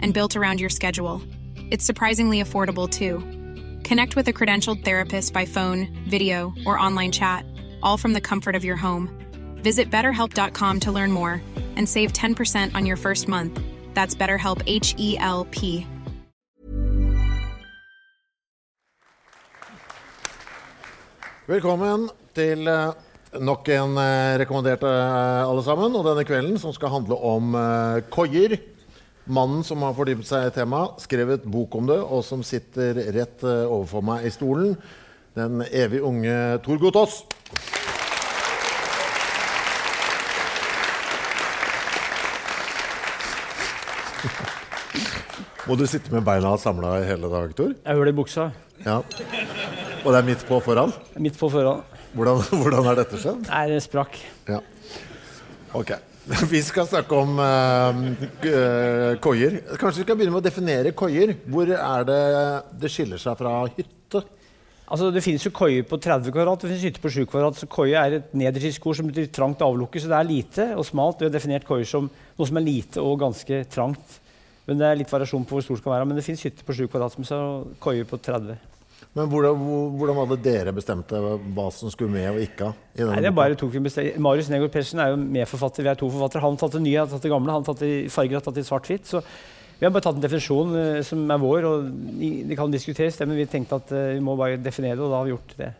and built around your schedule. It's surprisingly affordable too. Connect with a credentialed therapist by phone, video, or online chat, all from the comfort of your home. Visit betterhelp.com to learn more and save 10% on your first month. That's BetterHelp H E L P. Velkommen til eh, nok en eh, rekommendert, eh, alle sammen. Og denne kvelden som skal handle om koier. Mannen som har fordypet seg i temaet, skrevet bok om det, og som sitter rett eh, overfor meg i stolen. Den evig unge Tor Gotaas. Må du sitte med beina samla i hele dag, Tor? Jeg hører det i buksa. Ja. Og det er midt på foran? Midt på foran. Hvordan, hvordan har dette skjedd? Nei, det sprakk. Ja. Ok. Vi skal snakke om uh, koier. Kanskje vi skal begynne med å definere koier. Hvor er det det skiller seg fra hytte? Altså, Det finnes jo koier på 30 kvadrat, det finnes hytter på 7 kvadrat. Så koie er et nedertysk ord som betyr trangt avlukke. Så det er lite og smalt. Vi har definert koier som noe som er lite og ganske trangt. Men det er litt variasjon på hvor stort det kan være. Men det finnes hytter på 7 kvadrat som er koier på 30. Men hvordan, hvordan hadde dere bestemt det, hva som skulle med og ikke? i Nei, det bare tok vi bestem- Marius Negård Persen er jo medforfatter. Vi er to forfattere. Han tatt det nye, jeg har tatt det gamle. Han tatt det i farger, har tatt det i svart-hvitt. Så vi har bare tatt en definisjon eh, som er vår, og det kan diskuteres, det, men vi tenkte at eh, vi må bare definere det, og da har vi gjort det.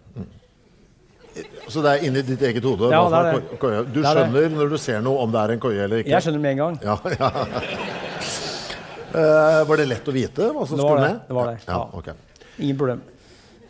Så det er inni ditt eget hode? Ja, det er det. Du er skjønner når du ser noe om det er en koie eller ikke? Jeg skjønner med en gang. Ja, ja. uh, var det lett å vite hva som skulle med? det var det, Ja, ja. ok. Ingen problem.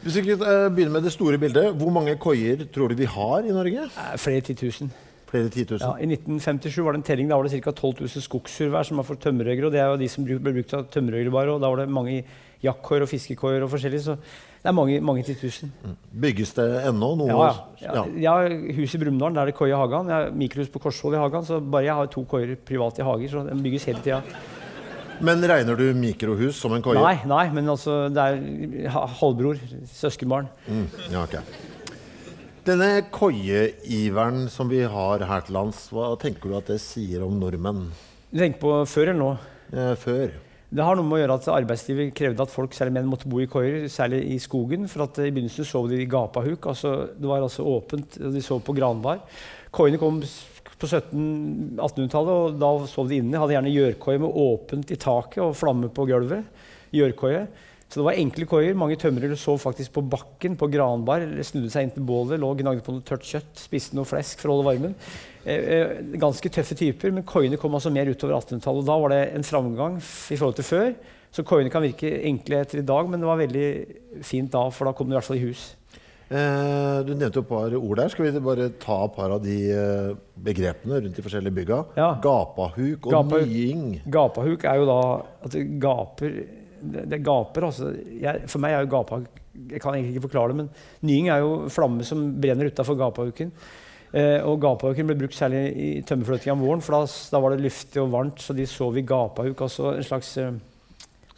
Hvis vi eh, begynner med det store bildet, hvor mange koier tror du vi har i Norge? Eh, Flere titusen. Flere titusen? Ja, I 1957 var det en telling. Da var det ca. 12 000 skogssurvær som var for tømmerhoggere. Og det er jo de som ble brukt av tømmerhoggere bare. Og da var det mange jaktkoier og fiskekoier og forskjellig. Så det er mange, mange titusen. Bygges det ennå noe? Ja, ja. ja. Jeg har hus i Brumunddal, der er det koie i hagen. Jeg har mikrohus på Korsvoll i hagen. Så bare jeg har to koier privat i hager. Så den bygges hele tida. Men regner du mikrohus som en koie? Nei, nei, men altså det er halvbror. Søskenbarn. Mm, ja, okay. Denne koieiveren som vi har her til lands, hva tenker du at det sier om nordmenn Du tenker på før eller nå? eh, før? Det har noe med å gjøre at arbeidslivet krevde at folk, særlig menn, måtte bo i koier, særlig i skogen. For at I begynnelsen sov de i gapahuk. Altså, det var altså åpent, og de sov på granbar. Koiene kom på 1700-1800-tallet, og da sov de inne. Hadde gjerne gjørkoie med åpent i taket og flamme på gulvet. Gjørkoie. Så det var enkle koier. Mange tømrere sov faktisk på bakken på granbar. Snudde seg inn til bålet, lå og gnagde på noe tørt kjøtt, spiste noe flesk for å holde varmen. Eh, eh, ganske tøffe typer, men koiene kom altså mer utover 1800-tallet. og Da var det en framgang i forhold til før. Så koiene kan virke enkle etter i dag, men det var veldig fint da, for da kom de i hvert fall i hus. Eh, du nevnte jo et par ord der. Skal vi bare ta et par av de eh, begrepene rundt de forskjellige bygga? Ja. Gapahuk og Gapahuk. nying. Gapahuk er jo da at det gaper Det, gaper, altså. Jeg, for meg er jo gapahuk Jeg kan egentlig ikke forklare det, men nying er jo flamme som brenner utafor gapahuken. Eh, og gapahuken ble brukt særlig i tømmerfløtinga om våren, for da, da var det luftig og varmt, så de sov i gapahuk. Altså en slags eh,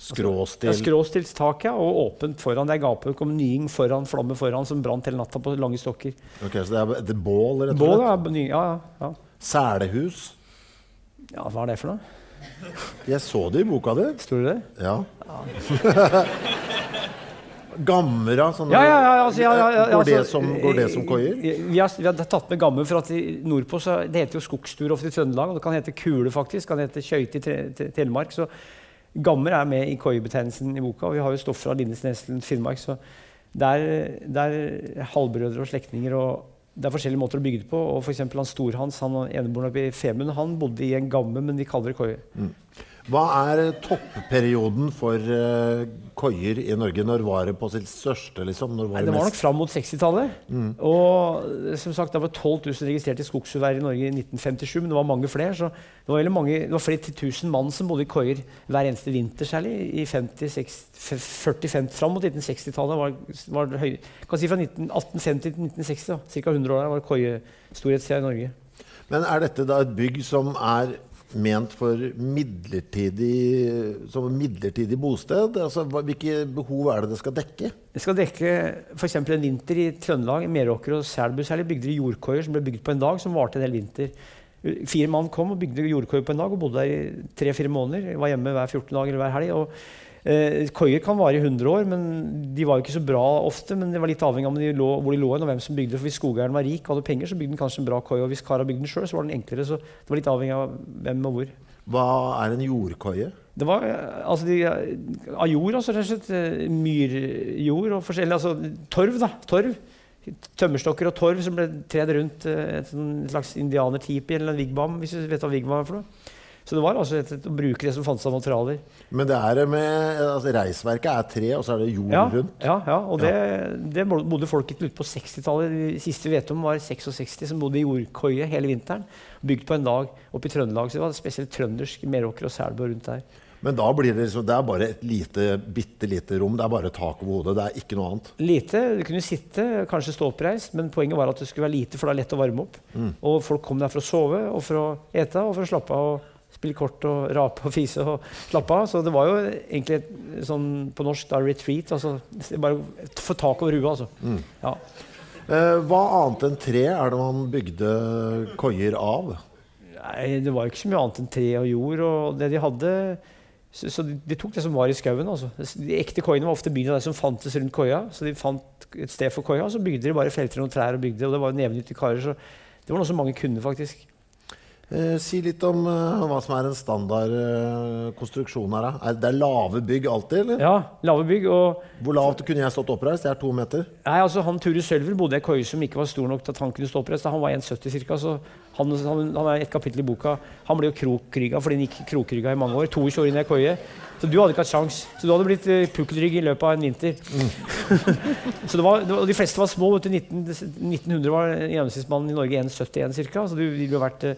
Skråstil. ja, skråstilstak, ja, og åpent foran. Det er gapahuk om nying foran, flamme foran, som brant hele natta på lange stokker. Ok, Så det er et bål, rett og slett? Bål, ja, ja, ja. Selehus. ja. Hva er det for noe? Jeg så det i boka di. Står det det? Ja. Gamra sånne Ja, ja, ja, altså, ja, ja, ja, går, det altså, som, går det som koier? Vi har, vi har tatt med gammer, for at i, nordpå så det heter jo skogstur ofte i Trøndelag. Og det kan hete kule, faktisk. Det kan hete skøyte i Telemark. Så gammer er med i koiebetegnelsen i boka. Og vi har jo stoff fra Lindesneslen, Finnmark. Så det er, halvbrødre og slektninger. og det er forskjellige måter å bygge det på. og for han Storhans, han eneboeren oppe i Femund, han bodde i en gamme, men vi kaller det koie. Hva er toppperioden for uh, koier i Norge? Når var det på sitt største? Liksom? Når var det, det var nok fram mot 60-tallet. Mm. Og som sagt, det var 12 000 registrerte skogshuvær i Norge i 1957, men det var mange flere. Så det var, mange, det var flere titusen mann som bodde i koier hver eneste vinter, særlig i 40-50, fram mot 1960-tallet. var, var det høy, kan si Fra 19, 1850 til 1960, ca. 100 år, var det koiestorhetstida i Norge. Men er dette da et bygg som er ment for midlertidig, som midlertidig bosted? Altså, hvilke behov er det det skal dekke? Det skal dekke f.eks. en vinter i Trøndelag. Meråker og Selbu særlig bygde de jordkoier som ble bygd på en dag, som varte en hel vinter. Fire mann kom og bygde jordkoier på en dag og bodde der i tre-fire måneder. Var hjemme hver 14 dag eller hver helg. Eh, koier kan vare i 100 år, men de var jo ikke så bra ofte. Men det var litt avhengig av de lå, hvor de lå og hvem som bygde. For Hvis skogeieren var rik og hadde penger, så bygde han kanskje en bra koi. Og hvis kara bygde den sjøl, så var den enklere. Så det var litt avhengig av hvem og hvor. Hva er en jordkoie? Det var altså de, av jord, altså rett og slett. Eh, myrjord og forskjellig. Altså torv, da. Torv. Tømmerstokker og torv som ble tredd rundt eh, et slags indianertipi eller en wigwam, hvis du vet hva wigwam er for noe. Så det var altså et, et, å bruke det som fantes av materialer. Men det er med, altså reisverket er tre, og så er det jord ja, rundt? Ja, ja og det, det bodde folk ute på 60-tallet. De siste vi vet om, var 66 som bodde i jordkoie hele vinteren. Bygd på en dag oppe i Trøndelag. Så det var spesielt trøndersk Meråker og Selbu rundt der. Men da blir det, liksom, det er bare et lite, bitte lite rom. Det er bare tak over hodet. Det er ikke noe annet. Lite. Du kunne sitte, kanskje stå oppreist, men poenget var at det skulle være lite, for det er lett å varme opp. Mm. Og folk kom der for å sove og for å ete og for å slappe av spille kort og rape og fise og slappe av. Så det var jo egentlig et, sånn på norsk da, retreat. Altså, bare få tak over huet, altså. Mm. Ja. Eh, hva annet enn tre er det man bygde koier av? Nei, Det var jo ikke så mye annet enn tre og jord. og det de hadde så, så de, de, tok det som var i skauen. Altså. De ekte koiene var ofte bygd av det som fantes rundt koia. Så de fant et sted for koia, og så bygde de bare felter og trær. og bygde, og Det var jo nevenyttige karer. Så det var noe som mange kunne, faktisk. Eh, si litt om uh, hva som er en standard uh, konstruksjon her. Er det er lave bygg alltid? eller? Ja, lave bygg. Og Hvor lavt kunne jeg stått oppreist? Jeg er to meter. Nei, altså han Ture Sølver bodde i en koie som ikke var stor nok til at han kunne stå oppreist. Han var 1,70 ca. Så han, han, han er et kapittel i boka. Han ble jo krokrygga fordi han gikk krokrygga i mange år. 22 år i ei koie. Så du hadde ikke hatt sjans. Så du hadde blitt pukkelrygg i løpet av en vinter. Mm. så det var, det var, De fleste var små. vet du, 19, 1900 var gjennomsnittsmannen i Norge 1,71 ca. Så du ville vært Eh,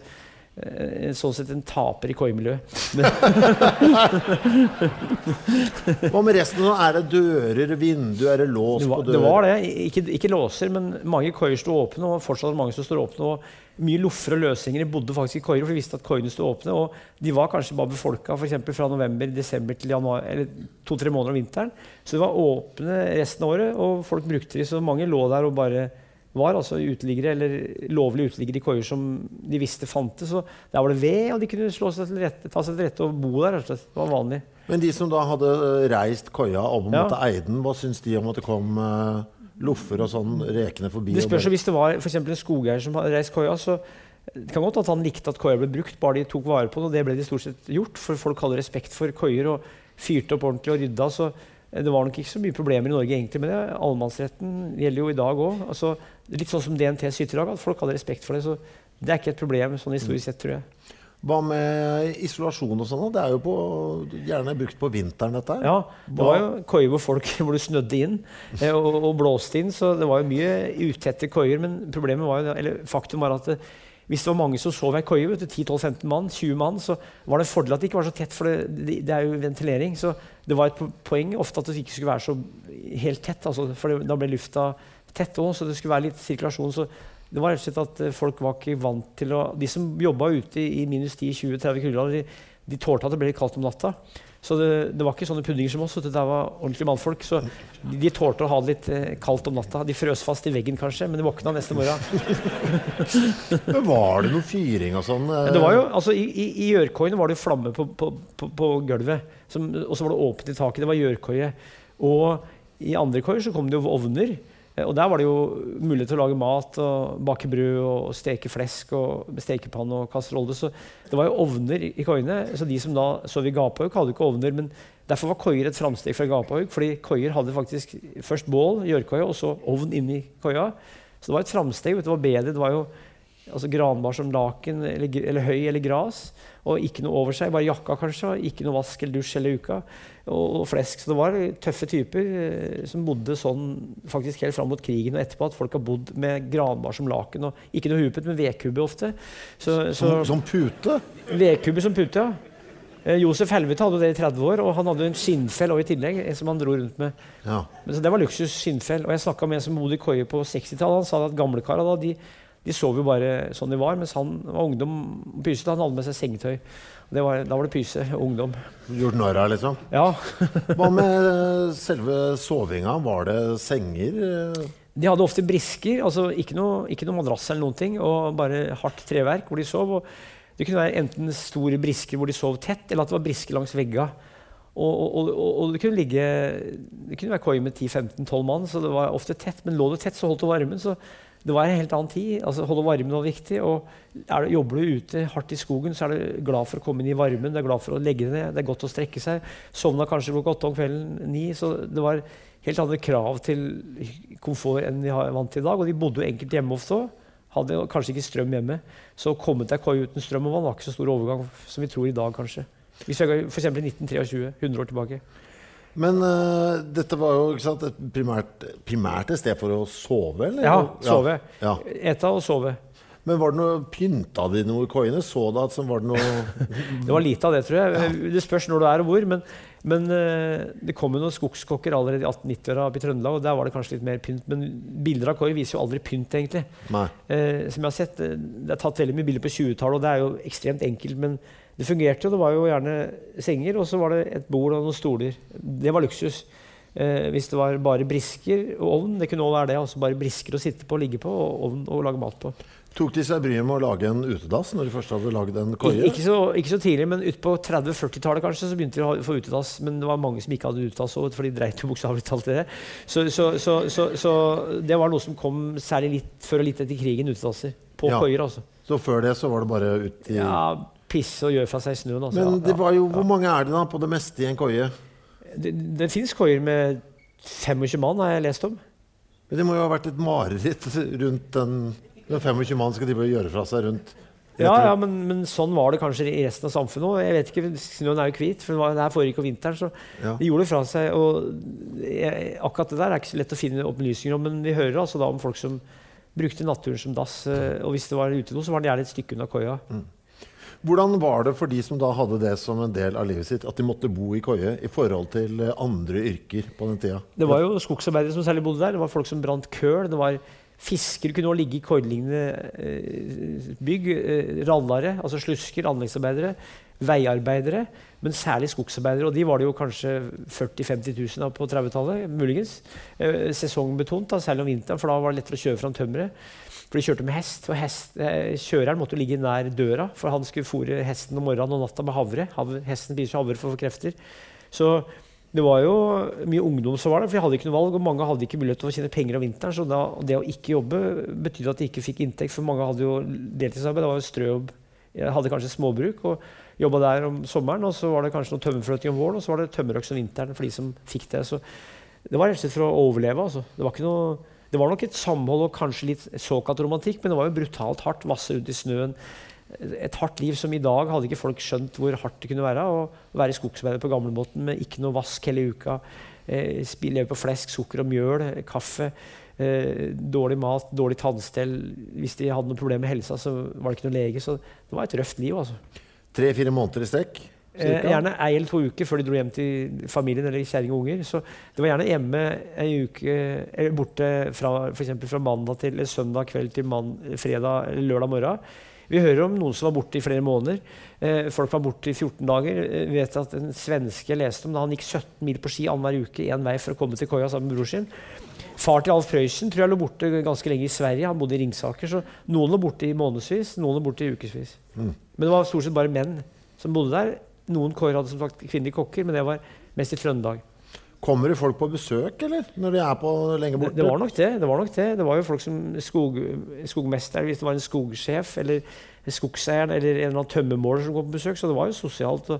sånn sett en taper i koimiljøet. Hva med resten? Er det dører, vinduer, er det lås på dører? Det var det. Ikke, ikke låser, men mange koier sto åpne. Og fortsatt mange som står åpne. Og mye loffer og løsgjenger bodde faktisk i koier, for de visste at koiene sto åpne. Og de var kanskje bare befolka fra november, desember til januar, eller to-tre måneder om vinteren. Så det var åpne resten av året, og folk brukte de. Så mange lå der og bare var altså uteliggere, eller lovlige uteliggere i koier som de visste fantes. Og der var det ved, og de kunne slå seg til rette, ta seg til rette og bo der. Det var vanlig. Men de som da hadde eh, reist koia og. Eiden, eie den, hva syns de om at det kom uh, loffer og sånn rekende forbi? Det spørs hvis det var f.eks. en skogeier som hadde reist koia. så det kan godt at han likte at koia ble brukt, bare de tok vare på det. Og det ble de stort sett gjort, for folk hadde respekt for koier og fyrte opp ordentlig og rydda. Så det var nok ikke så mye problemer i Norge egentlig med det. Allemannsretten gjelder jo i dag òg. Altså, litt sånn som DNT skytterlag, at folk hadde respekt for det. Så det er ikke et problem sånn historisk sett, tror jeg. Hva med isolasjon og sånn? Det er jo på, gjerne brukt på vinteren, dette her. Ja, det var jo koier hvor folk det snødde inn eh, og, og, blåste inn. Så det var jo mye utette koier. Men problemet var jo, eller faktum var at det, hvis det var mange som sov i ei koie, 10-12-15 mann, 20 mann, så var det en fordel at det ikke var så tett, for det, det, er jo ventilering. Så det var et poeng ofte at det ikke skulle være så helt tett, altså, for det, da ble lufta tett òg, så det skulle være litt sirkulasjon. Så det var rett og slett at eh, folk var ikke vant til å De som jobba ute i minus 10-20-30 kuldegrader, de, de tålte at det ble litt kaldt om natta. Så det, det, var ikke sånne puddinger som oss. Det var ordentlige mannfolk. Så de, de tålte å ha det litt eh, kaldt om natta. De frøs fast i veggen kanskje, men de våkna neste morgen. var det noe fyring og sånn? Det var jo, altså I, i, i gjørkoiene var det jo flamme på, på, på, på gulvet. og så var det åpent i taket. Det var gjørkoie. Og i andre koier så kom det jo ovner. Eh, og der var det jo mulighet til å lage mat og bake brød og steke flesk og stekepanne og kasserolle. Så det var jo ovner i koiene. Så de som da sov i gapehaug, hadde ikke ovner. Men derfor var koier et framsteg fra gapehaug, fordi koier hadde faktisk først bål, gjørkoie, og så ovn inni koia. Så det var et framsteg. Det var bedre. Det var jo Altså granbar som laken eller, eller høy eller gras. Og ikke noe over seg, bare jakka kanskje. Ikke noe vask eller dusj hele uka. Og, og flesk. Så det var tøffe typer eh, som bodde sånn faktisk helt fram mot krigen og etterpå. At folk har bodd med granbar som laken. og Ikke noe hupet, men vedkubbe ofte. Så, så, Som, som pute? Vedkubbe som pute, ja. Eh, Josef Helvete hadde det i 30 år, og han hadde en skinnfell i tillegg. som han dro rundt med. Ja. Men så det var luksus skinnfell. Og jeg snakka med en som bodde i koie på 60-tallet. Han sa at gamlekara da, de, de sov jo bare sånn de var, mens han var ungdom og pysete. Han hadde med seg sengetøy. Var, da var det pyse ungdom. Gjort narr av, liksom? Ja. Hva med eh, selve sovinga? Var det senger? De hadde ofte brisker, altså ikke noe, ikke noe madrass eller noen ting, og bare hardt treverk hvor de sov. Og det kunne være enten store brisker hvor de sov tett, eller at det var brisker langs vegga. Og, og, og, og det kunne ligge Det kunne være koi med 10-15-12 mann, så det var ofte tett. Men lå det tett, så holdt det varmen. Så det var en helt annen tid. altså Holde varmen var viktig. Og er det, jobber du ute hardt i skogen, så er du glad for å komme inn i varmen. Du er glad for å legge deg ned. Det er godt å strekke seg. Sovna kanskje klokka åtte om kvelden, ni. Så det var helt andre krav til komfort enn vi er vant til i dag. Og de bodde jo enkelt hjemme ofte òg. Hadde kanskje ikke strøm hjemme. Så å komme til ei koie uten strøm og vann var ikke så stor overgang som vi tror i dag, kanskje. Hvis vi går f.eks. i 1923, 100 år tilbake. Men uh, dette var jo sant, et primært, primært et sted for å sove, eller? Ja, sove. Ja. Eta og sove. Men var det noe, pynta de noe koiene? Så det at som var det noe Det var lite av det, tror jeg. Det spørs når du er og hvor. Men, men eh, det kom jo noen skogskokker allerede i 1890-åra oppe i Trøndelag, og der var det kanskje litt mer pynt. Men bilder av koi viser jo aldri pynt, egentlig. Eh, som jeg har sett, eh, Det er tatt veldig mye bilder på 20-tallet, og det er jo ekstremt enkelt. Men det fungerte og Det var jo gjerne senger, og så var det et bord og noen stoler. Det var luksus. Eh, hvis det var bare brisker og ovn, det kunne også være det. Altså bare brisker å sitte på og ligge på, og ovn å lage mat på. Tok de seg bryet med å lage en utedass når de først hadde lagd en koie? ikke, så, ikke så tidlig, men utpå 30-40-tallet kanskje, så begynte de å få utedass. Men det var mange som ikke hadde utedass, for de dreit jo bokstavelig talt i det. Så, så, så, så, så det var noe som kom særlig litt før og litt etter krigen, utedasser. På Ja. koier, altså. Så før det så var det bare ut i Ja, pisse og gjøre fra seg snøen. Altså. Men det var jo, hvor mange er det da på det meste i en koie? Det, det fins koier med 25 mann, har jeg lest om. Men det må jo ha vært et mareritt rundt den, den 25 mann skal de gjøre fra seg rundt Ja, ja men, men sånn var det kanskje i resten av samfunnet òg. Jeg vet ikke, Snøen er jo hvit, for det her foregikk om vinteren. Så Ja. de gjorde det fra seg. Og jeg, akkurat det der er ikke så lett å finne opplysninger om, men vi hører altså da om folk som brukte naturen som dass. eh, Og hvis det var utedo, så var det gjerne et stykke unna koia. Hvordan var det for de som da hadde det som en del av livet sitt, at de måtte bo i koie i forhold til eh, andre yrker på den tida? Det var jo skogsarbeidere som særlig bodde der. Det var folk som brant køl. Det var Fiskere kunne også ligge i koilignende eh, bygg. Eh, rallare, altså slusker, anleggsarbeidere. Veiarbeidere, men særlig skogsarbeidere. Og de var det jo kanskje 40 000-50 000 av på 30-tallet, muligens. Sesongbetont, da, særlig om vinteren, for da var det lettere å kjøre fram tømmeret. For de kjørte med hest, og hest, eh, kjøreren måtte ligge nær døra, for han skulle fôre hesten om morgenen og natta med havre. Havre, hesten spiser havre for å få krefter. Så det var jo mye ungdom som var der, for de hadde ikke noe valg. Og mange hadde ikke mulighet til å tjene penger om vinteren. Så da, det å ikke jobbe betydde at de ikke fikk inntekt, for mange hadde jo deltidsarbeid. Det var jo strøjobb. Jeg hadde kanskje småbruk og jobba der om sommeren. Og så var det kanskje noe tømmerfløting om våren, og så var det tømmerøks om vinteren for de som fikk det. Så det var rett og slett for å overleve. Altså. Det, var ikke noe, det var nok et samhold og kanskje litt såkalt romantikk, men det var jo brutalt hardt. Vasse rundt i snøen. Et hardt liv som i dag hadde ikke folk skjønt hvor hardt det kunne være å være skogsarbeider på gamlemåten med ikke noe vask hele uka. Eh, leve på flesk, sukker og mjøl, eh, kaffe. Eh, dårlig mat, dårlig tannstell. Hvis de hadde noe problem med helsa, så var det ikke noe lege. Så det var et røft liv. altså. Tre-fire måneder i strekk? Eh, cirka? gjerne ei eller to uker før de dro hjem til familien eller kjerring og unger. Så det var gjerne hjemme ei uke, eller borte fra, for fra mandag til søndag kveld til mann, fredag eller lørdag morgen. Vi hører om noen som var borte i flere måneder. Eh, folk var borte i 14 dager. Eh, vi vet at En svenske jeg leste om da han gikk 17 mil på ski annenhver uke én vei for å komme til koia sammen med bror sin. Far til Alf Prøysen tror jeg lå borte ganske lenge i Sverige. Han bodde i Ringsaker. Så noen lå borte i månedsvis, noen lå borte i ukevis. Men det var stort sett bare menn som bodde der. Noen kår hadde som sagt kvinnelige kokker, men det var mest i Trøndelag. Kommer det folk på besøk, eller? Når de er på lenge borte? det var nok det. Det var nok det. Det var jo folk som skog, skogmester, hvis det var en skogsjef eller skogeieren eller en eller annen tømmermåler som kom på besøk. Så det var jo sosialt. Og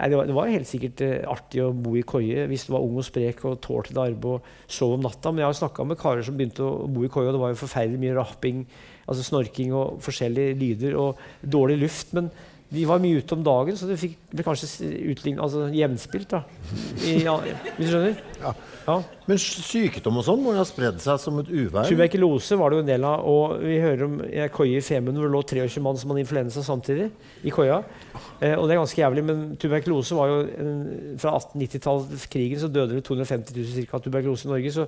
Nei, det, var, det var helt sikkert eh, artig å bo i koie hvis du var ung og sprek og tålte det arbeidet og sov om natta. Men jeg har snakka med karer som begynte å bo i koie, og det var jo forferdelig mye rapping, altså snorking og forskjellige lyder og dårlig luft. Men de var mye ute om dagen, så det fikk, ble kanskje utlignet, altså jevnspilt. da. I, ja, hvis du skjønner? Ja. Ja. Men sykdom og sånn må jo ha spredd seg som et uvær? Tuberkulose var det jo en del av. Og vi hører om en koie i Femund hvor det lå 23 mann som hadde influensa samtidig. i koia. Eh, og det er ganske jævlig, men tuberkulose var jo en, Fra 1890-tallskrigen så døde det 250 000 cirka, av tuberkulose i Norge. Så,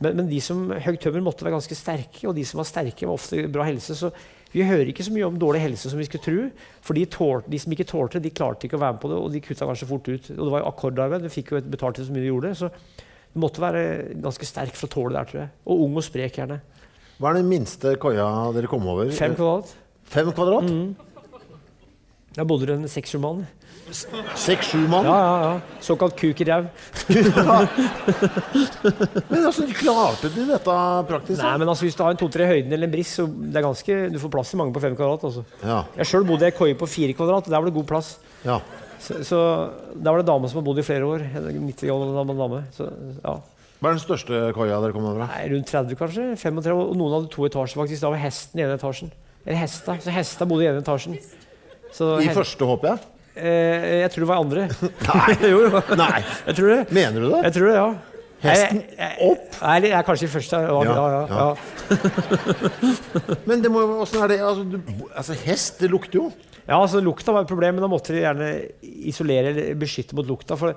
men, men, de som høgg tømmer måtte være ganske sterke, og de som var sterke, var ofte bra helse. Så vi hører ikke så mye om dårlig helse som vi skulle tro. For de, tål, de som ikke tålte det, de klarte ikke å være med på det, og de kutta kanskje fort ut. Og det var jo akkordarbeid, du fikk jo betalt så mye du gjorde. Så du måtte være ganske sterk for å tåle det der, tror jeg. Og ung og sprek, gjerne. Hva er den minste koia dere kom over? Fem kvadrat. Fem kvadrat? Mm. Der bodde det en mann. Seks-sju mann? Ja, ja, ja. Såkalt kuk i ræv. men altså, klarte de dette praktisk? Nei, men altså, Hvis du har en to-tre høyden eller en briss, så det er ganske, du får plass til mange på fem kvadrat. Altså. Ja. Jeg sjøl bodde i ei koie på fire kvadrat, og der var det god plass. Ja. Så, så der var det dame som har bodd i flere år. 90 år gammel dame. Så, ja. Hva er den største koia dere kom over? Nei, rundt 30, kanskje. 35, og noen hadde to etasjer, faktisk. Da var hesten i ene etasjen. Eller hesta. Så hesta bodde i ene etasjen. Så, I første, håper jeg? Eh, jeg tror det var andre. Nei. jo, jo. Nei. Jeg tror det. Mener du det? Jeg tror det, ja. Hesten opp? Nei, jeg er kanskje i første. Ja, ja, ja. Men det må, åssen er det altså, du, altså, hest, det lukter jo. Ja, altså Lukta var et problem, men da måtte de gjerne isolere eller beskytte mot lukta. For,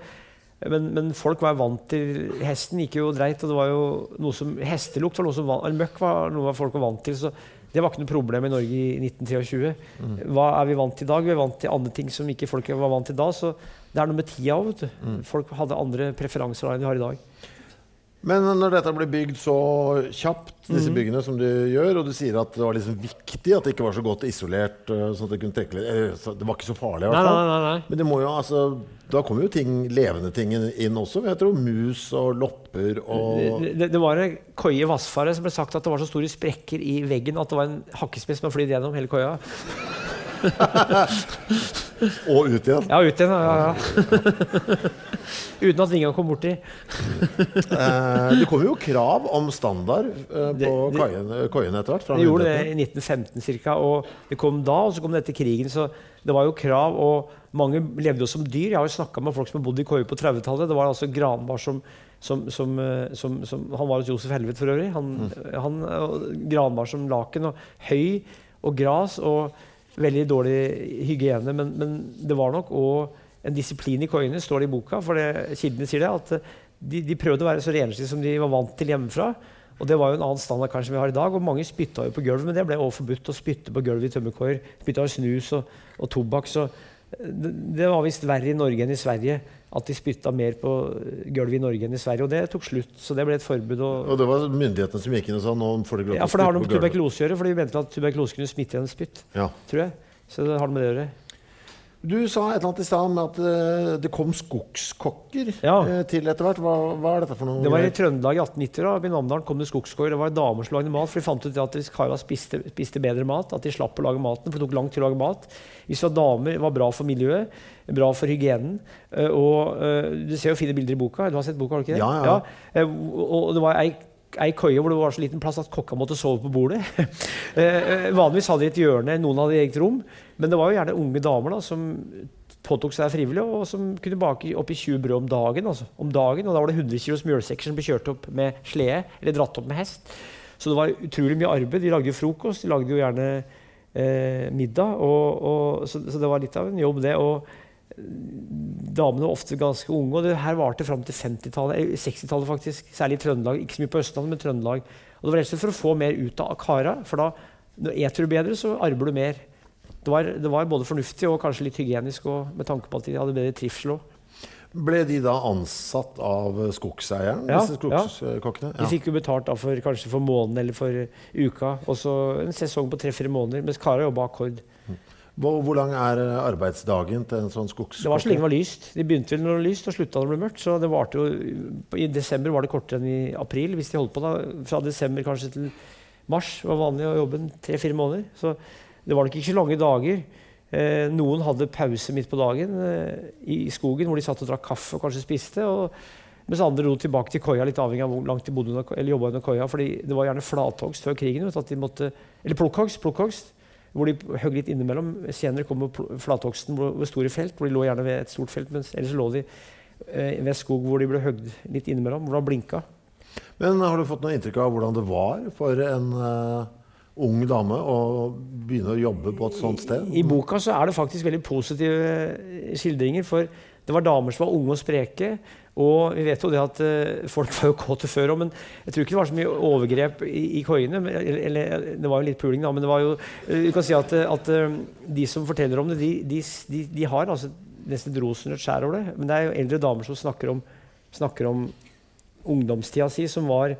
men, men, folk var vant til Hesten gikk jo dreit, og det var jo noe som, hestelukt var noe som eller møkk var noe folk var vant til. så det var ikke noe problem i Norge i 1923. Mm. Hva er vi vant til i dag? Vi er vant til andre ting som ikke folk var vant til da. Så det er noe med tida òg. Mm. Folk hadde andre preferanser enn de har i dag. Men når dette blir bygd så kjapt, disse mm. byggene som du gjør, og du sier at det var liksom viktig at det ikke var så godt isolert, eh, sånn at det kunne trekke litt Det var ikke så farlig, i hvert fall. Nei, nei, nei, Men det må jo, altså, da kommer jo ting, levende ting inn også. Jeg tror mus og lopper og Det, det, var en koie i Vassfaret som ble sagt at det var så store sprekker i veggen at det var en hakkespiss som hadde flydd gjennom hele koia. og ut igjen. Ja, ut igjen. Ja, ja. Uten at vingene kom borti. eh, det kom jo krav om standard eh, på koiene etter hvert. Det gjorde det i 1915 ca. Og det kom da, og så kom det etter krigen. Så det var jo krav. Og mange levde jo som dyr. Jeg har jo snakka med folk som har bodd i koie på 30-tallet. Det var altså Granbar som, som, som, eh, som, Han var hos Josef Helvet for øvrig. Han, mm. han, Granbar som laken. Og høy og gras. og veldig dårlig hygiene. Men, men det var nok òg en disiplin i koiene, står det i boka. For det, kildene sier det, at de, de prøvde å være så renslige som de var vant til hjemmefra. Og det var jo en annen standard kanskje vi har i dag. Og mange spytta jo på gulvet, men det ble også forbudt å spytte på gulvet i tømmerkoier. Spytta snus og, og tobakk. Så det, det var visst verre i Norge enn i Sverige at de spytta mer på gulvet i Norge enn i Sverige. Og det tok slutt, så det ble et forbud. Og, og det var myndighetene som gikk inn og sa nå får dere lov til å spytte på gulvet? Ja, for det har noe med tuberkulose å gjøre, for de mente at tuberkulose kunne smitte gjennom spytt. Ja. Tror jeg. Så det har noe med det å gjøre. Du sa et eller annet i stad om at uh, det kom skogskokker ja. uh, til etter hvert. Hva, hva, er dette for noe? Det var i Trøndelag i 1890. da, I Namdalen kom det skogskokker. Det var damer som lagde mat. For de fant ut at hvis kara spiste, spiste, bedre mat, at de slapp å lage maten. For det tok lang tid å lage mat. Hvis det var damer, var bra for miljøet, bra for hygienen. Uh, og Du ser jo fine bilder i boka. Du har sett boka, har du ikke det? Ja, ja. ja. og det var ei ei køye hvor det var så liten plass at kokka måtte sove på bordet. vanligvis hadde de et hjørne, noen hadde eget rom. Men det var jo gjerne unge damer da, som påtok seg frivillig, og som kunne bake opp i 20 brød om dagen. Altså, om dagen, Og da var det 100 kilos mjølsekker som ble kjørt opp med slede, eller dratt opp med hest. Så det var utrolig mye arbeid. De lagde jo frokost, de lagde jo gjerne eh, middag. Og, og, så, så, det var litt av en jobb, det. Og damene var ofte ganske unge. Og det her varte fram til 50-tallet, 60-tallet faktisk. Særlig i Trøndelag. Ikke så mye på Østlandet, men Trøndelag. Og det var rett og slett for å få mer ut av kara. For da når eter du bedre, så arbeider du mer det var, det var, både fornuftig og kanskje litt hygienisk og med tanke på at de hadde bedre trivsel òg. Ble de da ansatt av skogseieren? Ja, disse skogskokkene? Ja. De fikk jo betalt for, kanskje for måneden eller for uka. Og så en sesong på tre-fire måneder, mens Kara jobba akkord. Hvor, hvor, lang er arbeidsdagen til en sånn skogskokke? Det var så lenge det var lyst. De begynte vel når det var lyst og slutta når det ble mørkt. Så det varte jo, I desember var det kortere enn i april. hvis de holdt på da. Fra desember kanskje til mars var vanlig å jobbe tre-fire måneder. Så det var nok ikke så lange dager. Eh, noen hadde pause midt på dagen eh, i skogen hvor de satt og drakk kaffe og kanskje spiste. Og, mens andre dro tilbake til koia, litt avhengig av hvor langt de bodde under, eller jobba under koia. fordi det var gjerne flathogst før krigen. Vet, at de måtte, eller plukkhogst, plukkhogst, hvor de høgg litt innimellom. Senere kom flathogsten ved store felt, hvor de lå gjerne ved et stort felt. mens ellers lå de eh, ved skog hvor de ble høgd litt innimellom, hvor de blinka. Men har du fått noe inntrykk av hvordan det var for en uh, ung dame å begynne å jobbe på et sånt sted? I, I boka så er det faktisk veldig positive skildringer. For det var damer som var unge og spreke. Og vi vet jo det at uh, folk var jo kåte før òg, men jeg tror ikke det var så mye overgrep i, i koiene. Eller, eller, det var jo litt puling, da, men det var jo Du kan si at, at de som forteller om det, de, de, de, de har altså nesten et rosenrødt skjær over det. Men det er jo eldre damer som snakker om, snakker om ungdomstida si, som var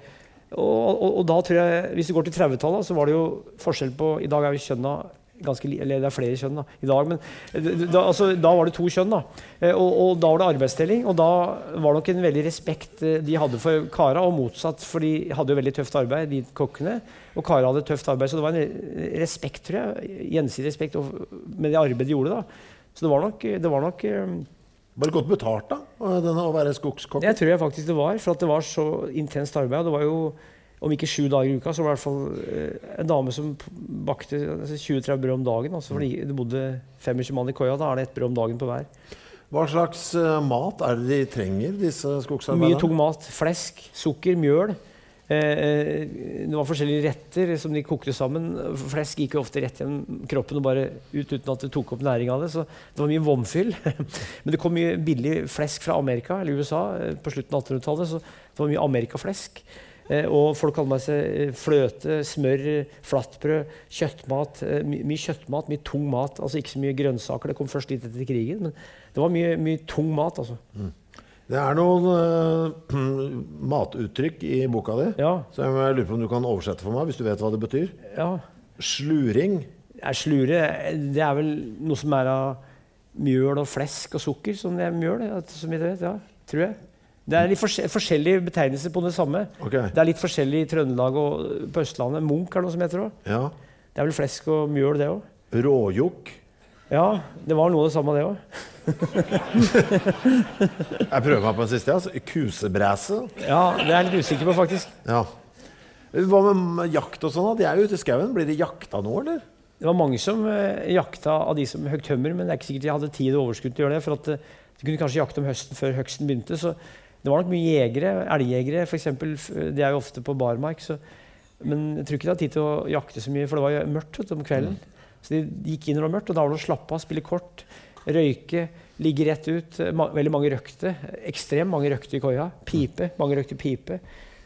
og, og, og, da tror jeg, Hvis du går til 30-tallet, så var det jo forskjell på I dag er jo kjønna ganske, eller det er flere kjønn da, i dag, men da, altså, da var det to kjønn. da, eh, og, og, da var det arbeidsdeling. Og da var det nok en veldig respekt eh, de hadde for kara, og motsatt, for de hadde jo veldig tøft arbeid, de kokkene. Og kara hadde tøft arbeid, så det var en respekt, tror jeg, gjensidig respekt med det arbeidet de gjorde. da. Så det var nok, det var nok var det godt betalt, da? Denne, å være skogskokk? Jeg tror jeg faktisk det var. For det var så intenst arbeid. Det var jo, om ikke sju dager i uka, så var det i hvert fall eh, en dame som bakte altså 20-30 brød om dagen. Altså, fordi det bodde 25 mann i koia. Da er det ett brød om dagen på hver. Hva slags uh, mat er det de trenger, disse skogsarbeiderne? Mye tung mat. Flesk, sukker, mjøl. Eh, det var forskjellige retter som de kokte sammen. Flesk gikk jo ofte rett gjennom kroppen og bare ut uten at det tok opp næring av det. Så det var mye vomfyll. Men det kom mye billig flesk fra Amerika eller USA eh, på slutten av 1800-tallet. Så det var mye amerikaflesk. Eh, og folk hadde med seg fløte, smør, flatbrød, kjøttmat. mye kjøttmat, mye tung mat. Altså ikke så mye grønnsaker. Det kom først litt etter krigen. Men det var mye, mye tung mat. altså. Mm. Det er noen uh, matuttrykk i boka di ja. som jeg lurer på om du kan oversette for meg, hvis du vet hva det betyr. Ja. Sluring. Ja, slure det er vel noe som er av mjøl og flesk og sukker, som det er mjøl. som jeg vet, ja, tror jeg. Det er litt forskjellige betegnelser på det samme. Okay. Det er litt forskjellig i Trøndelag og på Østlandet. Munch er noe som heter det òg. Ja. Det er vel flesk og mjøl, det òg. Råjokk. Ja, det var noe av det samme, det òg. jeg prøver meg på en siste. Altså. Kusebræse. Ja, det er jeg litt usikker på, faktisk. Ja. Hva med jakt og sånn? De er jo ute i skauen. Blir de jakta nå, eller? Det var mange som uh, jakta av de som høgg tømmer, men det er ikke sikkert de hadde tid og overskudd til å gjøre det. For at, uh, de kunne kanskje jakte om høsten før høgsten begynte. Så det var nok mye jegere. Elgjegere, f.eks. De er jo ofte på barmark. Så, men jeg tror ikke de hadde tid til å jakte så mye, for det var jo mørkt vet, om kvelden. Mm. Så de gikk inn når det var mørkt, og da var det å slappe av, spille kort, røyke, ligge rett ut. Veldig mange røkte. Ekstremt mange røkte i koia. Pipe. Mange røkte pipe.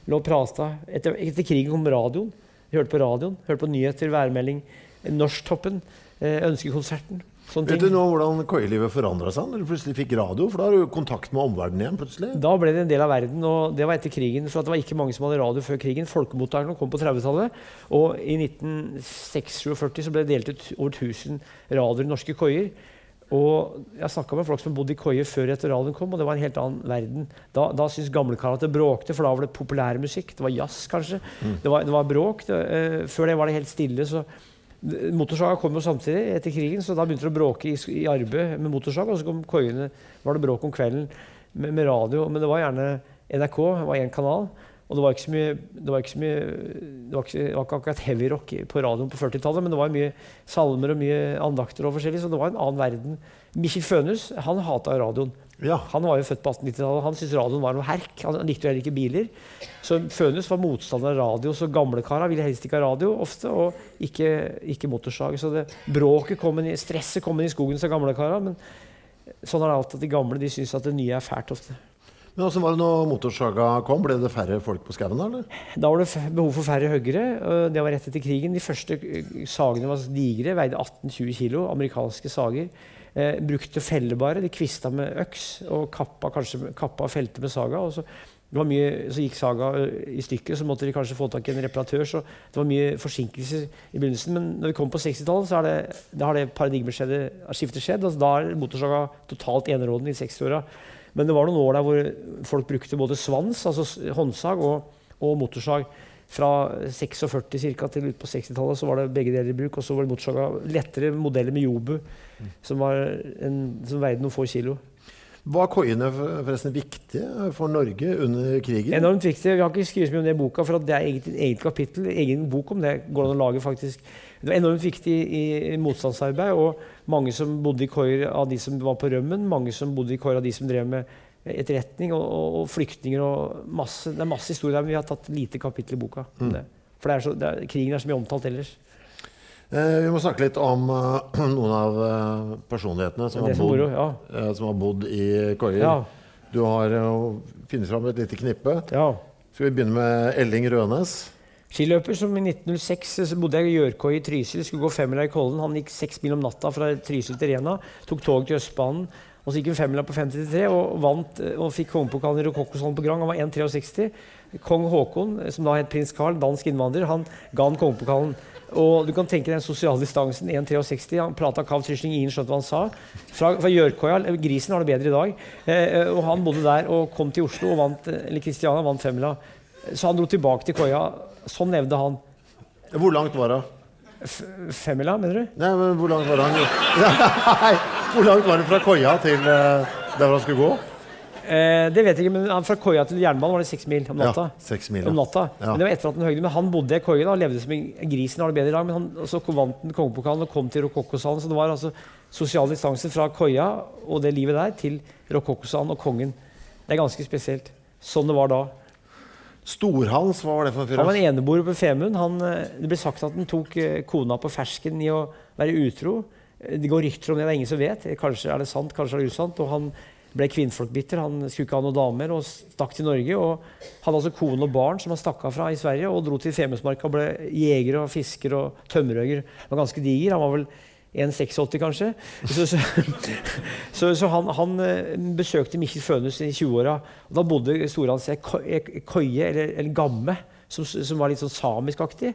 Lå og prata. Etter, etter, krigen kom radioen. Hørte på radioen, hørte på nyheter, værmelding. Norsktoppen. Eh, ønskekonserten. Vet du nå hvordan koielivet forandra seg når du plutselig fikk radio? For da har du kontakt med omverdenen igjen plutselig. Da ble det en del av verden, og det var etter krigen. For det var ikke mange som hadde radio før krigen. Folkemottakerne kom på 30-tallet. Og i 1946 så ble det delt ut over 1000 radioer i norske koier. Og jeg snakka med folk som bodde i koier før etter radioen kom, og det var en helt annen verden. Da, da syntes gamlekarer at det bråkte, for da var det populærmusikk. Det var jazz, kanskje. Mm. Det, var, det, var, bråk. Det, uh, før det var det helt stille. så Motorsaga kom jo samtidig etter krigen, så da begynte det å bråke i, i arbeid med motorsaga. Og så kom koiene, var det bråk om kvelden med, med, radio. Men det var gjerne NRK, det var én kanal. Og det var ikke så mye Det var ikke, så mye, det var ikke, det var ikke akkurat heavyrock på radioen på 40-tallet, men det var mye salmer og mye andakter og forskjellig, så det var en annen verden. Mikkjel Fønhus han hata radioen. Ja. Han var jo født på 1890-tallet. Han syntes radioen var noe herk. Han likte jo heller ikke biler. Så Fønhus var motstander av radio. Så gamlekara ville helst ikke ha radio ofte, og ikke, ikke motorsag. Så det, bråket kom inn, stresset kom inn i skogen, sa gamlekara. Men sånn er det alltid at de gamle de syns at det nye er fælt ofte. Men også var det når motorsaga kom, Ble det færre folk på skauen? Da var det behov for færre høggere. Det var rett etter krigen. De første sagene var digre, veide 18-20 kg. Amerikanske sager. Eh, brukte fellebare. De kvista med øks og kappa, kanskje, kappa felte med saga. og så mye, så gikk saga i stykket, så måtte de kanskje få tak i en reparatør. Så det var mye forsinkelser i begynnelsen. Men når vi kom på 60-tallet, så det, har det paradigmeskiftet skjedd. Altså, da er motorsaga totalt enerådende i 60-åra. Men det var noen år der hvor folk brukte både svans, altså håndsag, og, og motorsag. Fra 46 cirka, til ut på 60-tallet så var det begge deler i bruk. Og så var det motorsaga lettere modeller med Jobu, som, var en, som veide noen få kilo. Var koiene forresten viktige for Norge under krigen? Enormt viktig. Vi har ikke skrevet så mye om det i boka, for det er eget, et eget kapittel. egen bok om det går an å lage faktisk. Det var enormt viktig i, i motstandsarbeid. og Mange som bodde i koier av de som var på rømmen, mange som bodde i koier av de som drev med etterretning, og, og, og flyktninger. og masse, Det er masse historier der, men vi har tatt lite kapittel i boka. Mm. det. For det er så, det er, krigen er så mye omtalt ellers. Eh, vi må snakke litt om uh, noen av eh, personlighetene som har, som, bodd. Ja. eh, som har bodd i koier. Ja. Du har uh, funnet fram et lite knippe. ja. Skal vi begynne med Elling Rønes? Skiløper som i 1906 så bodde jeg i Gjørkoi i Trysil. Skulle gå femmila i Kollen. Han gikk seks mil om natta fra Trysil til Rena. Tok tog til Østbanen. Og så gikk hun femmila på 5.33 og vant eh, og fikk kongepokalen i Rokokkoshallen på Grang. Han var 1,63. Kong Haakon, eh, som da het prins Carl, dansk innvandrer, han ga han kongepokalen. Og du kan tenke deg den sosiale distansen. 1,63. Han prata kav trysling, ingen skjønte hva han sa. Fra, fra Gjørkoia, eh, Grisen har det bedre i dag. Eh, og han bodde der og kom til Oslo og vant, eller Kristiania vant femmila. Så han dro tilbake til koia. Sånn levde han. Hvor langt var hun? Femmila, mener du? Nei, men hvor langt var han Nei, hvor langt var det fra koia til eh, der han skulle gå? Eh, det vet jeg ikke, men fra koia til jernbanen var det seks mil om natta. Ja, seks mil. Om natta. Ja. Men det var etter at han høyde, men han bodde i koia og levde som en grisen har det bedre i dag. Men han, så vant han kongepokalen og kom til Rokokkosalen. Så det var altså sosial distanse fra koia og det livet der til Rokokkosalen og kongen. Det er ganske spesielt. Sånn det var da. Storhals, hva var det for en fyr? Han var en eneboer på Femund. Eh, det ble sagt at han tok eh, kona på fersken i å være utro. Eh, Det går rykter om det, det er ingen som vet. Kanskje er det sant, kanskje er det usant. Og han ble kvinnfolkbitter. Han skulle ikke ha noen damer og stakk til Norge. Og hadde altså kone og barn som han stakk av fra i Sverige, og dro til Femundsmarka og ble jeger og fisker og tømmerhogger. Han var ganske diger. Han var vel 1,86 kanskje. Så, så, så, så han, han eh, besøkte Mikkel Fønhus i 20-åra. og Da bodde Storhans ei ei koie, eller, eller gamme, som, som var litt sånn samiskaktig.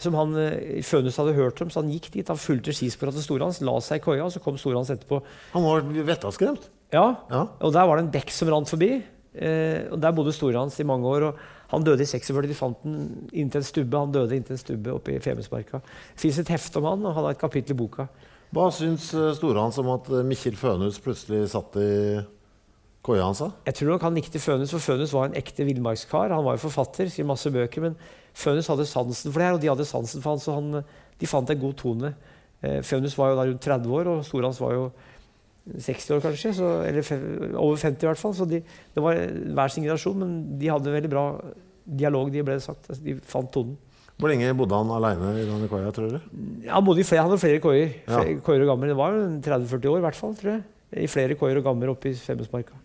Som han eh, Fønhus hadde hørt om, så han gikk dit. Han fulgte skisporene til Storhans, la seg i koia, og så kom Storhans etterpå. Han var vettaskremt. Ja, Ja. og der var det en bekk som rant forbi. Eh, og Der bodde Storhans i mange år. og Han døde i 46. De fant den inntil en stubbe. Han døde inntil en stubbe oppe i Femundsmarka. Det fins et hefte om han, og han har et kapittel i boka. Hva syns eh, Storhans om at eh, Mikkjel Fønhus plutselig satt i koia hans? Jeg tror nok han likte Fønhus, for Fønhus var en ekte villmarkskar. Han var jo forfatter, skrev masse bøker, men Fønhus hadde sansen for det her, og de hadde sansen for han, så han, de fant en god tone. Fønus Fønhus var jo da rundt 30 år, og Storhans var jo 60 år kanskje, så, eller over 50 i hvert fall. Så de, det var hver sin generasjon, men de hadde veldig bra dialog, de ble sagt. Altså, de fant tonen. Hvor lenge bodde han aleine i denne koia, tror dere? Han bodde i flere, han hadde flere koier. Ja. Koier og gammer. Det var jo 30-40 år i hvert fall, tror jeg. I flere koier og gammer oppe i Femundsmarka.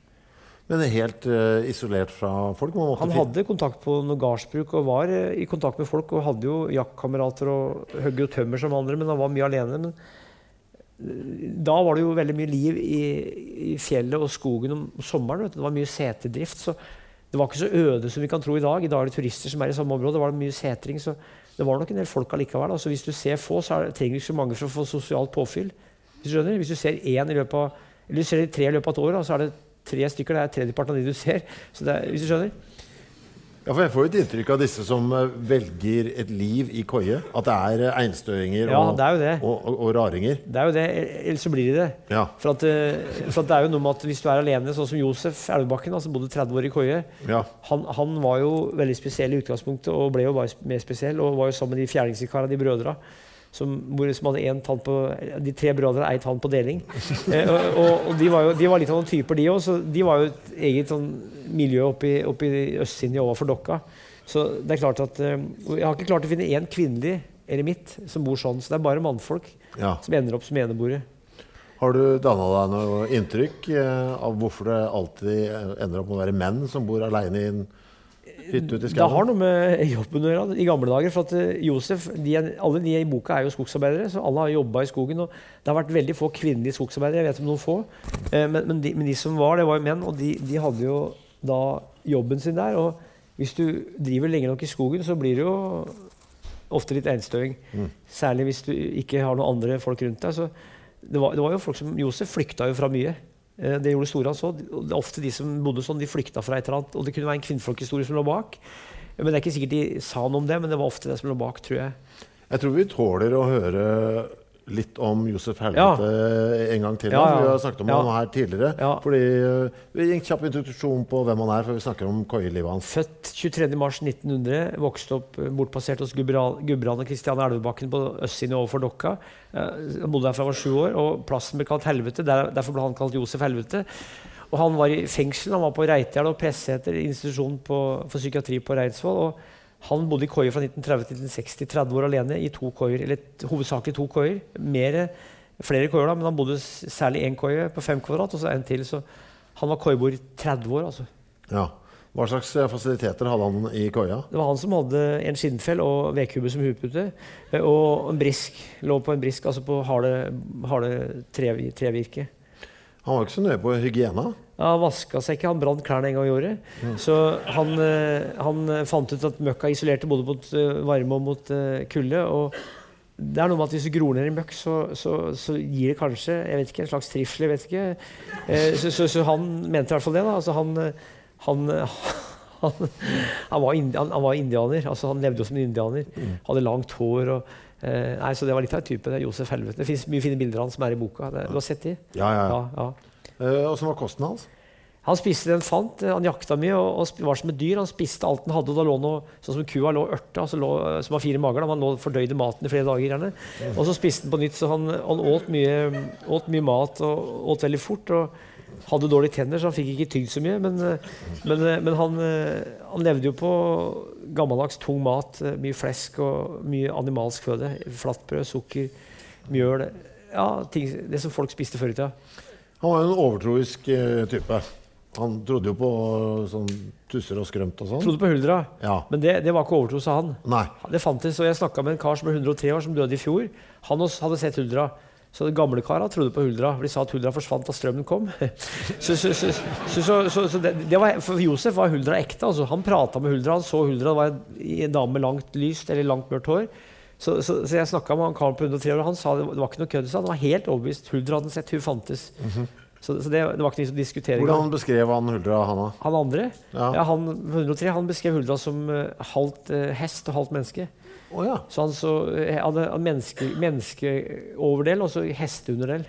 Men helt uh, isolert fra folk? Han hadde kontakt på noe gardsbruk og var uh, i kontakt med folk. Og hadde jo jaktkamerater og hogg jo tømmer som andre, men han var mye alene. Men eh, da var det jo veldig mye liv i, i fjellet og skogen om sommeren. Vet du. Det var mye seterdrift. Så det var ikke så øde som vi kan tro i dag. I dag er det turister som er i samme område. Det var mye setring. Så det var nok en del folk allikevel. Altså, hvis du ser få, så er det, trenger du ikke så mange for å få sosialt påfyll. Hvis du skjønner? Hvis du ser én i løpet av eller du ser tre i løpet av et år, så er det tre stykker. Det er tredjeparten av de du ser. Er, hvis du skjønner? Ja, for Jeg får jo et inntrykk av disse som eh, velger et liv i koie. At det er eh, einstøinger Ja, og, det jo det. og, og, og raringer. Det er jo det, ellers så blir de det. Ja. For, at, eh, for at det er jo noe med at hvis du er alene, sånn som Josef Elvebakken, som bodde 30 år i koie, ja. han, han var jo veldig spesiell i utgangspunktet og ble jo bare mer spesiell. Og var jo sammen med de fjerdingsikarene, de brødra. Som, som hadde en tann på, de tre brødre ei tann på deling. Eh, og og, og de, var jo, de var litt av noen typer, de òg. Så de var jo et eget sånn miljø oppe i, oppe overfor Dokka. Så det er klart at eh, Jeg har ikke klart å finne én kvinnelig eremitt som bor sånn. Så det er bare mannfolk ja. som ender opp som eneboere. Har du danna deg noe inntrykk eh, av hvorfor det alltid ender opp med å være menn som bor aleine i en hytte ute i Det har noe med jobben å gjøre. I gamle dager, for at eh, Josef, de Alle de i boka er jo skogsarbeidere, så alle har jobba i skogen. og Det har vært veldig få kvinnelige skogsarbeidere. jeg vet om noen få, eh, Men, men, de, men de som var, det var jo menn, og de, de hadde jo da jobben sin der. og Hvis du driver lenge nok i skogen, så blir det jo ofte litt einstøing. Særlig hvis du ikke har noen andre folk rundt deg. så det var, det var jo folk som Josef flykta jo fra mye. Eh, Det gjorde Storans òg. Ofte de som bodde sånn, de flykta fra et eller annet. Og det kunne være en kvinnfolkhistorie som lå bak. Men det er ikke sikkert de sa noe om det, men det var ofte det som lå bak, tror jeg. Jeg tror vi tåler å høre litt om Josef Helvete en gang til. Ja, ja. Vi har snakket om Ja. han her tidligere. Ja. Fordi uh, Vi gir en kjapp introduksjon på hvem han er, før vi snakker om koielivet hans. Født 23.3.1900, vokste opp eh, bortpassert hos Gudbran Gudbrand og Kristian Elvebakken på østsiden overfor Dokka. Eh, Han bodde der fra han var sju år, og plassen ble kalt Helvete. Der, derfor ble han kalt Josef Helvete. Og han var i fengsel, han var på Reitjern og Presseter, institusjon på, for psykiatri på Reidsvoll. og han bodde i koier fra 1930 til 1960, 30 år alene i to koier. Eller hovedsakelig to koier. Flere koier, da, men han bodde særlig én koie på fem kvadrat, og så en til. Så han var koiebor i 30 år. altså. Ja. Hva slags eh, fasiliteter hadde han i koia? Det var han som hadde en skinnfell og vedkubbe som hodepute. eh, Og en brisk. Lå på en brisk, altså på harde, harde trevirke. Han var ikke så nøye på hygiena. Han vaska seg ikke, han brant klærne en gang i året. Så han, eh, han eh, fant ut at møkka isolerte både mot eh, varme og mot kulde. Og det er noe med at hvis du gror ned i møkk, så, så, så gir det kanskje jeg vet ikke, en slags trivsel. jeg vet ikke. Så, så, så han mente i hvert fall det. da, altså han, han, han, var indi, var indianer. altså Han levde jo som en indianer. Hadde langt hår. og nei, Så det var litt av en type. det er Josef Helvete. Det fins mye fine bilder av han som er i boka. Det, du har sett de? Ja, ja. Ja, ja. Eh, Åssen var kosten hans? Han spiste det han fant. Han jakta mye og, og var som et dyr. Han spiste alt han hadde. og da lå noe, Sånn som kua lå ørta, lå, som har fire mager. Da. Han lå fordøyde maten i flere dager. gjerne. Og så spiste han på nytt. Så han, han åt, mye, åt mye mat og åt veldig fort. og hadde dårlige tenner, så han fikk ikke tygd så mye. Men, eh, men, eh, men han, eh, han levde jo på gammeldags tung mat. eh, Mye flesk og mye animalsk føde. Flatbrød, sukker, mjøl. Ja, ting, Det som folk spiste før i tida. Han var jo en overtroisk eh, type. Han trodde jo på sånn tusser og skrømt og sånn. Trodde på huldra. Ja. Men det, det var ikke overtro, sa han. Nei. Det fantes, og Jeg snakka med en kar som ble 103 år, som døde i fjor. Han hadde sett huldra. Så den gamle kara trodde på huldra. De sa at huldra forsvant da strømmen kom. Så, så, så, så, så, så, så det, det var, For Josef var huldra ekte. Altså. Han prata med huldra, han så huldra. Det var en, en dame med langt lyst eller langt mørkt hår. Så, så, så jeg snakka med han karen på 103 år, og han sa det, var ikke noe kødd. Han var helt overbevist. Huldra hadde sett, hun fantes. Så, så det, det var ikke noe å diskutere. Hvordan beskrev han Huldra, han? Han andre, Ja. ja. han, 103, han beskrev Huldra som uh, halvt uh, hest og halvt menneske. Oh, ja. Så han så, eh, hadde menneske, menneskeoverdel og så hesteunderdel.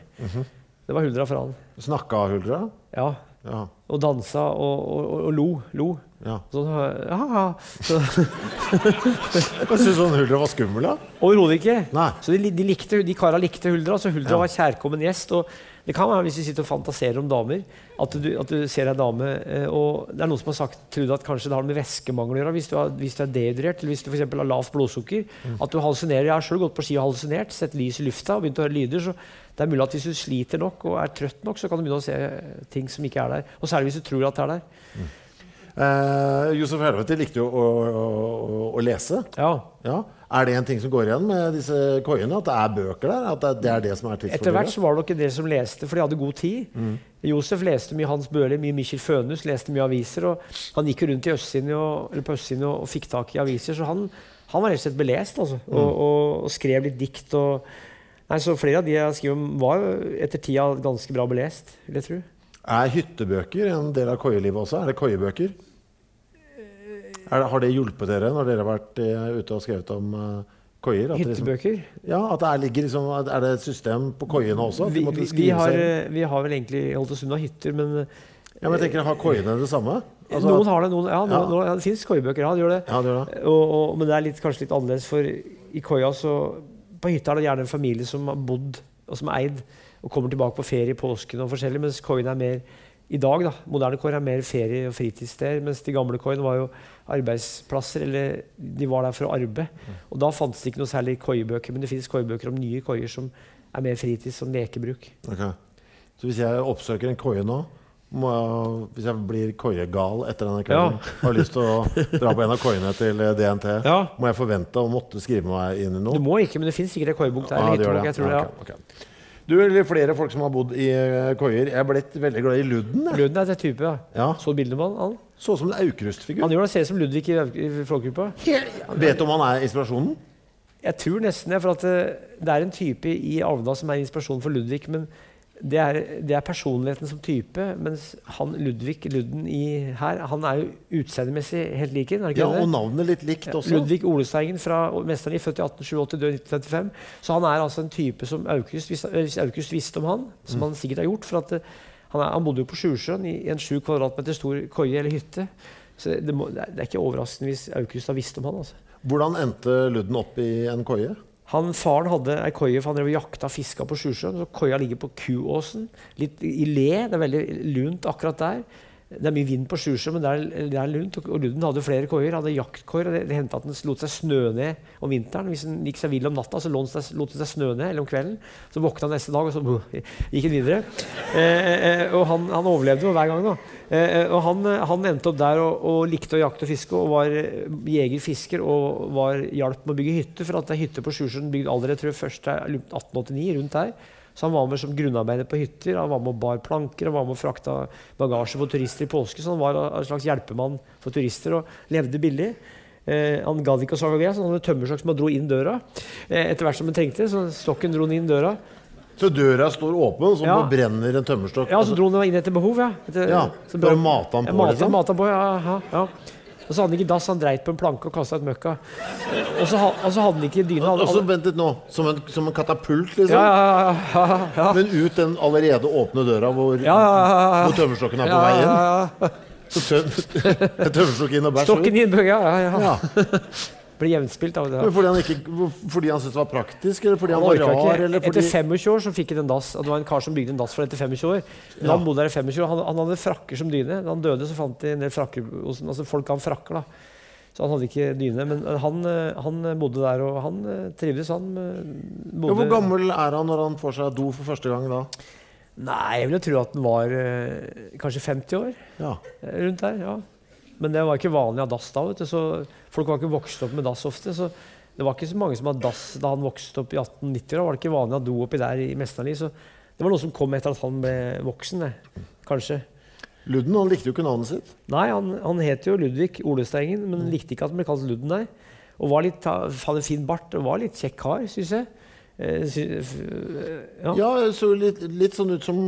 Det var Huldra for han. Snakka Huldra? Ja. Ja. Og dansa og, og, og, og lo. lo. Ja. Sånn, ja, ja. Så, syns han Huldra var skummel, da. Overhodet ikke. Nei. Så de, de, likte, de kara likte Huldra, så Huldra Ja. var kjærkommen gjest. Og det kan være hvis du sitter og fantaserer om damer, at du, at du ser ei dame eh, og Det er noen som har sagt trodd at kanskje det har med væskemangel å gjøre. Hvis du, har, hvis du er dehydrert, eller hvis du eksempel har lavt blodsukker. At du hallusinerer. Jeg har sjøl gått på ski og hallusinert, sett lys i lufta og begynt å høre lyder. så det er mulig at Hvis du sliter nok og er trøtt nok, så kan du begynne å se ting som ikke er der. Og særlig hvis du tror at det er der. Eh, Josef Helvete likte jo å, å, å, å lese. Ja. Ja. Er det en ting som går igjen med disse koiene? At det er bøker der? At det, er det som er Etter hvert så var det nok en del som leste, for de hadde god tid. Josef leste mye Hans Bøhler, mye Mikkjel Fønhus, leste mye aviser. og Han gikk jo rundt i østsiden og, eller på østsiden og, og fikk tak i aviser, så han, han var rett og slett belest. Altså, og, og, og skrev litt dikt. og nei, så Flere av de jeg skriver om, var etter tida ganske bra belest, vil jeg tro. Er hyttebøker en del av koielivet også? Er det koiebøker? Er det, har det hjulpet dere når dere har vært eh, ute og skrevet om eh, koier? Liksom, Hyttebøker. ja, at det er, liksom, er det et system på koiene også? Vi, vi, vi, har, eh, vi har vel egentlig holdt oss unna hytter, men Ja, men jeg tenker, Har koiene det samme? Altså, noen har det. Noen, ja, noen, Ja. noen, ja, det fins koiebøker, ja, det gjør det. Ja, det gjør det. Og, og, men det er litt, kanskje litt annerledes, for i koia så På hytta er det gjerne en familie som har bodd og som er eid, og kommer tilbake på ferie i påsken og forskjellig, mens koiene er mer i dag, da, moderne koier er mer ferie- og fritidssteder, mens de gamle koiene var jo arbeidsplasser, eller de var der for å arbeide. Og da fantes det ikke noe særlig koiebøker, men det finnes koiebøker om nye koier som er mer fritids- og lekebruk. Ok. Så hvis jeg oppsøker en koie nå jeg, Hvis jeg blir koiegal etter denne kvelden, har lyst til å dra på en av koiene til eh, DNT, Ja. må jeg forvente å måtte skrive meg inn i noe? Du må ikke, men det fins sikkert en koiebok der. Ja, det det. jeg tror det, Ja, ja. Du eller flere folk som har bodd i eh, koier. Jeg er blitt veldig glad i Ludden. jeg. Ludden er et type, ja. Ja. Så bildet med han? Så ut som en Aukrust-figur. Han gjør det, ser ut som Ludvig i, i Flåklypa. Vet du om han er inspirasjonen? Jeg tror nesten det, for at det, det er en type i Avna som er inspirasjonen for Ludvig. Men det er, det er personligheten som type, mens han Ludvig Ludden i her, han er jo utseendemessig helt lik en. Ja, og navnet litt likt også. Ludvig Olesteigen fra Mesterli, født i 1887, død i 1935. Så han er altså en type som August, hvis, August visste om han, som han sikkert har gjort for at eh, han, er, han bodde jo på Sjusjøen i en sju kvadratmeter stor koie eller hytte. Så det, må, det, er ikke overraskende hvis August har visst om han. altså. Hvordan endte Ludden opp i en koie? Han, faren hadde ei koie, for han drev og jakta fiska på Sjusjøen. Så koia ligger på Kuåsen, litt i le. Det er veldig lunt akkurat der. Det er mye vind på Sjusjøen, men det er, det er lunt. Og Ludden hadde flere koier. hadde jaktkoier. Det, det hendte at den lot seg snø ned om vinteren. Hvis den gikk seg vill om natta, så lot den seg, snø ned. Eller om kvelden. Så våkna han neste dag, og så gikk den videre. Eh, eh, og han, han overlevde jo hver gang. da. Eh, eh, og han, han endte opp der og, og likte å jakte og fiske og var jegerfisker og var hjalp med å bygge hytter. For at det er hytter på Sjusjøen bygd allerede tror jeg, først er 1889, rundt der. Så han var med som grunnarbeider på hytter, han var med og bar planker, han var med og frakta bagasje for turister i påske. Så han var en slags hjelpemann for turister og levde billig. Eh, han gadd ikke å sage ved, så han hadde tømmerstokk som han dro inn døra. Eh, etter hvert som han trengte, så stokken dro han inn døra. Så døra står åpen, så Ja. brenner en tømmerstokk? Ja, så dro han inn etter behov, ja. Etter, Ja, så bare mata han Ja, på, mate, liksom? mate han på, ja, ja, ja. Og så hadde han ikke dass, han dreit på en planke og kasta ut møkka. Og så, og så hadde han ikke dyna. Og så Vent litt nå. Som en, som en katapult, liksom? ja, ja, ja, ja, ja. Men ut den allerede åpne døra hvor, Ja, ja, ja, ja. hvor tømmerstokken er på Ja, vei inn? ja, ja. Så tøm, tømmerstokken inn og bæsj? Stokken inn, ja, ja, ja. Ble jevnspilt. av det. Men fordi han, ikke, fordi han syntes det var praktisk, eller fordi han, Han var rar? Eller fordi... Etter 25 år så fikk han en dass. og Det var en kar som bygde en dass for etter 25 år. Men Ja. Han bodde der i 25 år. Han, han hadde frakker som dyne. Da han døde, så fant de en del frakker altså Folk ga ham frakker, da. Så han hadde ikke dyne. Men han, eh, han bodde der, og han eh, trivdes, han. bodde ja, hvor gammel er han når han får seg do for første gang da? Nei, jeg ville tro at han var eh, kanskje 50 år. Ja. eh, Rundt der, ja. Men det var ikke vanlig å ha dass da. vet du, så Folk var ikke vokst opp med dass ofte. så Det var ikke så mange som hadde dass da han vokste opp i 1890. Da var det ikke vanlig å ha do oppi der i Mesterli. Så det var noe som kom etter at han ble voksen. Det. Kanskje. Ludden han likte jo ikke navnet sitt. Nei, han, han het jo Ludvig Olestengen, men likte ikke at han ble kalt Ludden nei. Og var litt, hadde fin bart og var litt kjekk kar, syns jeg. Eh, sy, f, ja. det så litt, litt sånn ut som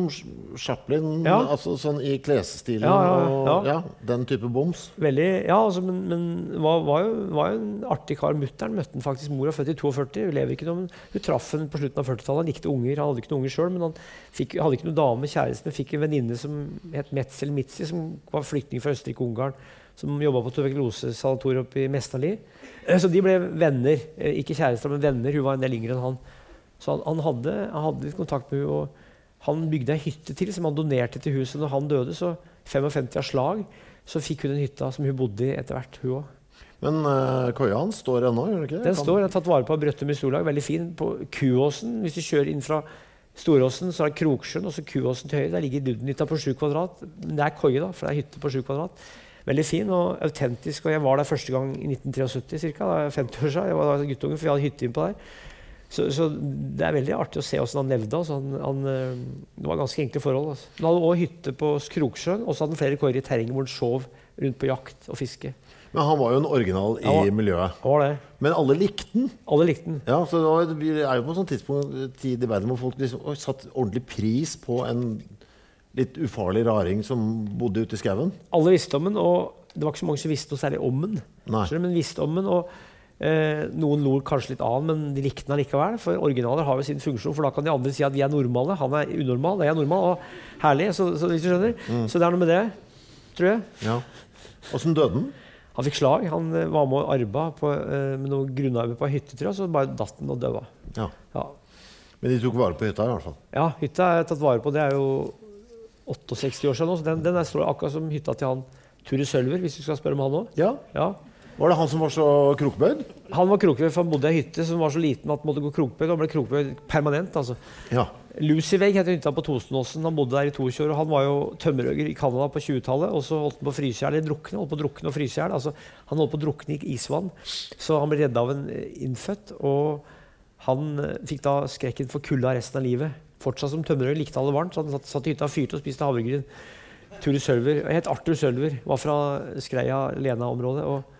Chaplin, Ja. altså sånn i klesstilen Ja, ja, og ja. ja, den type boms. Veldig, ja, altså, men, men var, var, jo, var jo en artig kar. Mutter'n møtte han faktisk. Mor er født i 42. Hun lever ikke noe, men hun traff henne på slutten av 40-tallet. Han likte unger. Han hadde ikke noen unger sjøl, men han fikk, hadde ikke noen dame. Kjæresten fikk en venninne som het Metzel Mitzi, som var flyktning fra Østerrike-Ungarn. Som jobba på tuberkulosesanatoriet oppe i Mesterli. Eh, Så de ble venner. Eh, Ikke kjærester, men venner. Hun var en del yngre enn han. Så han, han, hadde, han hadde litt kontakt med henne. Og han bygde ei hytte til som han donerte til huset når han døde. Så 55 av slag så fikk hun den hytta som hun bodde i etter hvert. hun også. Men uh, køya hans står ennå, gjør den ikke? Den Kan- står, den er tatt vare på av Brøttum Storlag, Veldig fin. På Kuåsen, hvis du kjører inn fra Storåsen, så er det Kroksjøen og så Kuåsen til høyre. Der ligger Luddenhytta på sju kvadrat. Men det er koie, da, for det er hytte på sju kvadrat. Veldig fin og autentisk. og Jeg var der første gang i 1973 cirka, da er jeg 50 år siden. Jeg var da guttunge, for vi hadde hytte innpå der. Så, så det er veldig artig å se hvordan han levde. Altså. Han, han, øh, det var ganske enkle forhold. Altså. Han hadde også hytte på Kroksjøen, og så hadde han flere kårer i terrenget hvor han sov rundt på jakt og fiske. Men han var jo en original i Ja. miljøet. Var det. Men alle likte den. Alle likte den. Ja, så det var, er jo på et sånt tidspunkt tid i verden hvor folk liksom, oi, satte ordentlig pris på en litt ufarlig raring som bodde ute i skauen. Alle visste om den, og det var ikke så mange som visste noe særlig om den. Men visste om den, og eh, Noen lo kanskje litt av men de likte den allikevel. For originaler har jo sin funksjon, for da kan de andre si at vi er normale. Han er unormal, jeg er normal. Og herlig. Så, så, hvis du skjønner. så det er noe med det, tror jeg. Ja. Åssen døde den? Han fikk slag. Han eh, var med og arba på, eh, med noe grunnarbeid på hytte, tror jeg, så bare datt den og døde. Ja. Ja. Men de tok vare på hytta i hvert fall. ja, hytta er tatt vare på. Det er jo 68 år siden nå, så den, den er står akkurat som hytta til han Ture Sølver, hvis du skal spørre om han òg. Ja. Ja. Var det han som var så krokbøyd? Han var krokbøyd, for han bodde i ei hytte som var så liten at han måtte gå krokbøyd. Han ble krokbøyd permanent. altså. Ja. Luciveg heter hytta på Tostenåsen. Han bodde der i 22 år. og Han var jo tømmerhogger i Canada på 20-tallet. Og så holdt han på å fryse i hjel. drukne, holdt på å drukne og fryse i hjel. Altså, han holdt på å drukne i isvann. Så han ble redda av en eh, innfødt. Og han eh, fikk da skrekken for kulda resten av livet. Fortsatt som tømmerhogger, likte alle varmt. Så han satt, satt i hytta og fyrte og spiste havregryn. Ture Sølver, jeg het Arthur Sølver, var fra Skreia-Lena-området. og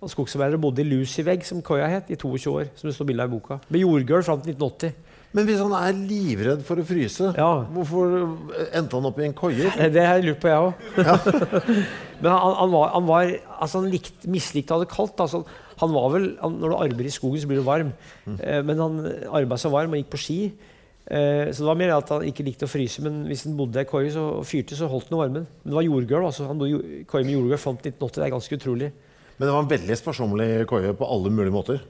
og skogsarbeidere bodde i Luciveg, som koia het, i 22 år. som det står bilde i boka. Med jordgulv fram til 1980. Men hvis han er livredd for å fryse, Ja. hvorfor endte han opp i en koie? Eh, Det har jeg lurt på, jeg òg. Men han, han var, han var altså han likt, mislikte å ha det kaldt. Altså, han var vel, når du arbeider i skogen, så blir du varm. Eh, men han arbeidet seg varm og gikk på ski. Eh, så det var mer at han ikke likte å fryse. Men hvis han bodde i koie og fyrte, så holdt han varmen. Men det var jordgulv. Altså. Han bodde i koie med jordgulv fram til 1980. Det er ganske utrolig. Men det var en veldig sparsommelig koie på alle mulige måter.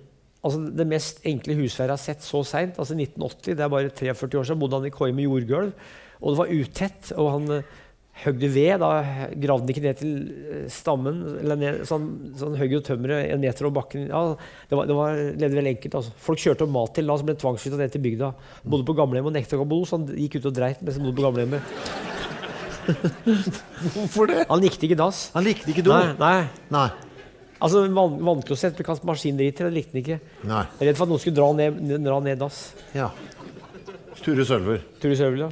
Altså, det mest enkle husværet jeg har sett så seint, altså 1980, det er bare 43 år siden, bodde han i koie med jordgulv. Og det var utett. Og han eh, høgde ved. Da gravde han ikke ned til eh, stammen. Eller ned, så han, så han høgg jo tømmeret en meter over bakken. Ja, det var, det var, levde vel enkelt. Altså. Folk kjørte opp mat til da, som ble tvangsflytta ned til bygda. Bodde på gamlehjem og nekta å bo, så han gikk ut og dreit mens han bodde på gamlehjemmet. Hvorfor det? Han likte ikke dass. Han likte ikke do. Nei, nei. Nei. Altså, van Vannklosett med kast maskindriter, det likte han ikke. Nei. Jeg er redd for at noen skulle dra ned, dra ned dass. Ja. Ture Sølver. Ture Sølver, ja.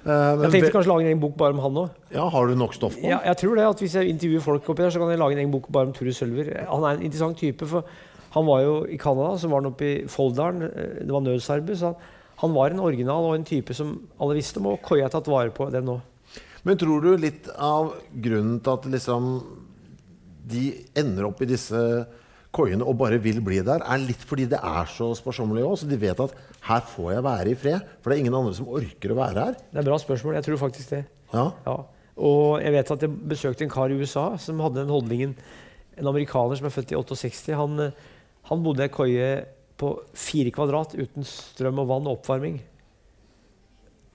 Uh, Jeg tenkte kanskje lage en egen bok bare om han òg. ja, har du nok stoff på? Ja, jeg tror det, at Hvis jeg intervjuer folk oppi der, så kan jeg lage en egen bok bare om Ture Sølver. Han er en interessant type. for Han var jo i Canada, så var han oppe i Folldalen. eh, Det var nødsarbeid. Så han, han var en original og en type som alle visste om, og Koi har tatt vare på det nå. Men tror du litt av grunnen til at liksom de ender opp i disse koiene og bare vil bli der, er litt fordi det er så sparsommelig òg? Så de vet at her får jeg være i fred, for det er ingen andre som orker å være her? Det er et bra spørsmål. Jeg tror faktisk det. Ja. Ja. Og jeg vet at jeg besøkte en kar i USA som hadde den holdningen En amerikaner som er født i 68. Han, eh, han bodde i ei koie på fire kvadrat uten strøm og vann og oppvarming.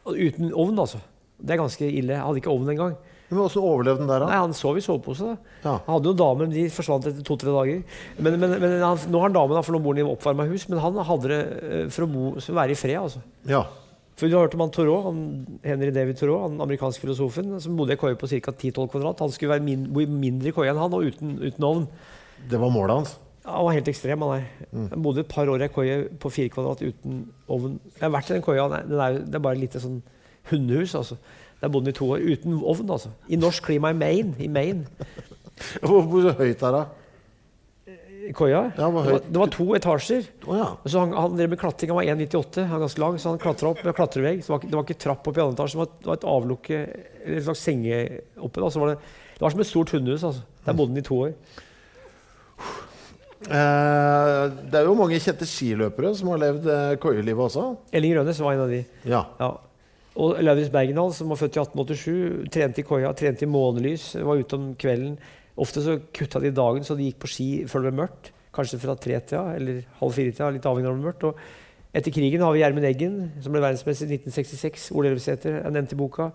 Uten ovn, altså. Det er ganske ille. Jeg hadde ikke ovn engang. Men Hvordan overlevde den der, Nei. Han sov i sovepose. da. Ja. Han hadde jo damer, men de forsvant etter to-tre dager. Men, men, men han, Nå har han dame, da, for nå bor han i oppvarma hus. Men han hadde det eh, for å bo, være i fred. altså. Ja. For Du har hørt om han Thoreau, han, Henry David Thoreau, han amerikanske filosofen, som bodde i koie på ca. 10-12 kvadrat. Han skulle være min, bo i mindre koie enn han, og uten, uten ovn. Det var målet hans? Ja, Han var helt ekstrem. Han er. Han bodde et par år i ei koie på 4 kvadrat uten ovn. Jeg har vært i den koia. den er- Den er, det er bare et lite sånn hundehus. altså. Der bodde han i to år uten ovn. altså. I norsk klima i Maine. I Maine. Hvor, hvor høyt er det? I koia. Ja, det, var, det var to etasjer. Oh, ja. Så han, han drev med klatring. Han var 1,98, han var ganske lang, så han klatra opp med klatrevegg. Så det var, det var ikke trapp opp i andre etasje, det var, det var et avlukke, eller et slags senge oppe. Da. Så var det, det var som et stort hundehus. Altså. Der bodde han i to år. Eh, det er jo mange kjente skiløpere som har levd eh, koielivet også. Elling Rønnes var en av de. Ja. Ja. Og Lauritz Bergendal, som var født i 1887, trente i koia, trente i månelys, var ute om kvelden. Ofte så kutta de dagen, så de gikk på ski før det ble mørkt. Kanskje fra tretida eller halv fire-tida, litt avhengig av det ble mørkt. Og etter krigen har vi Gjermund Eggen, som ble verdensmester i 1966. Ole Elvsæter er nevnt i boka.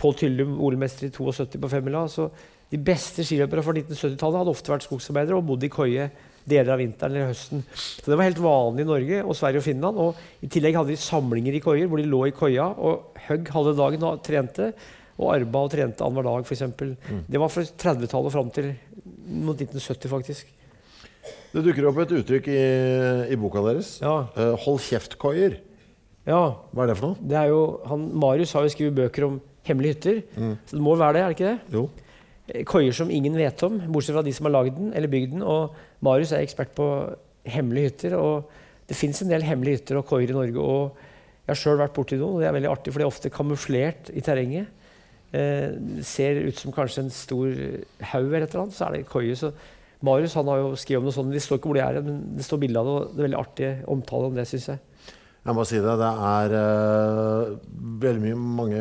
Pål Tyllum, OL-mester i 72 på femmila. Så de beste skiløpere fra 1970-tallet hadde ofte vært skogsarbeidere og bodd i koie deler av vinteren eller høsten. Så Det var helt vanlig i Norge og Sverige og Finland. Og I tillegg hadde de samlinger i koier hvor de lå i koia og høgg halve dagen og trente. Og arba og trente annenhver dag, f.eks. Mm. Det var fra 30-tallet fram til mot 1970, faktisk. Det dukker opp et uttrykk i, i boka deres. Ja. Uh, hold kjeft-koier. ja. Hva er det for noe? Det er jo, han, Marius har jo skrevet bøker om hemmelige hytter. Så det må være det, er det ikke det? Jo. Eh, Koier som ingen vet om, bortsett fra de som har lagd den eller bygd den. Og Marius er ekspert på hemmelige hytter. Og det fins en del hemmelige hytter og koier i Norge. Og jeg har sjøl vært borti noen, og det er veldig artig, for de er ofte kamuflert i terrenget. Eh, ser ut som kanskje en stor haug eller et eller annet, så er det koie. Så Marius han har jo skrevet om noe sånt, De står ikke hvor det er, men det står bilde av det. og Det er veldig artig omtale om det, syns jeg. Jeg må si det. Det er uh, veldig mye, mange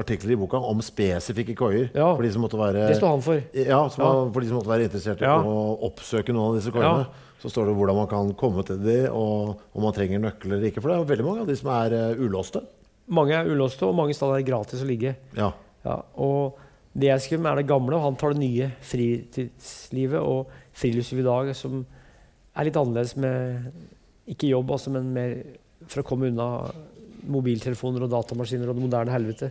artikler i boka om spesifikke koier. Ja. For de som måtte være Det står han for. Ja, som Ja. for de som måtte være interessert i Ja. å oppsøke noen av disse koiene. Så står det hvordan man kan komme til de, og om man trenger nøkler eller ikke. For det er veldig mange av de som er uh, ulåste. Mange er ulåste, og mange steder er det gratis å ligge. Ja. Ja, og det jeg skriver om, er det gamle, og han tar det nye. Fritidslivet og friluftslivet i dag, som er litt annerledes med ikke jobb, altså, men mer for å komme unna mobiltelefoner og datamaskiner og det moderne helvete.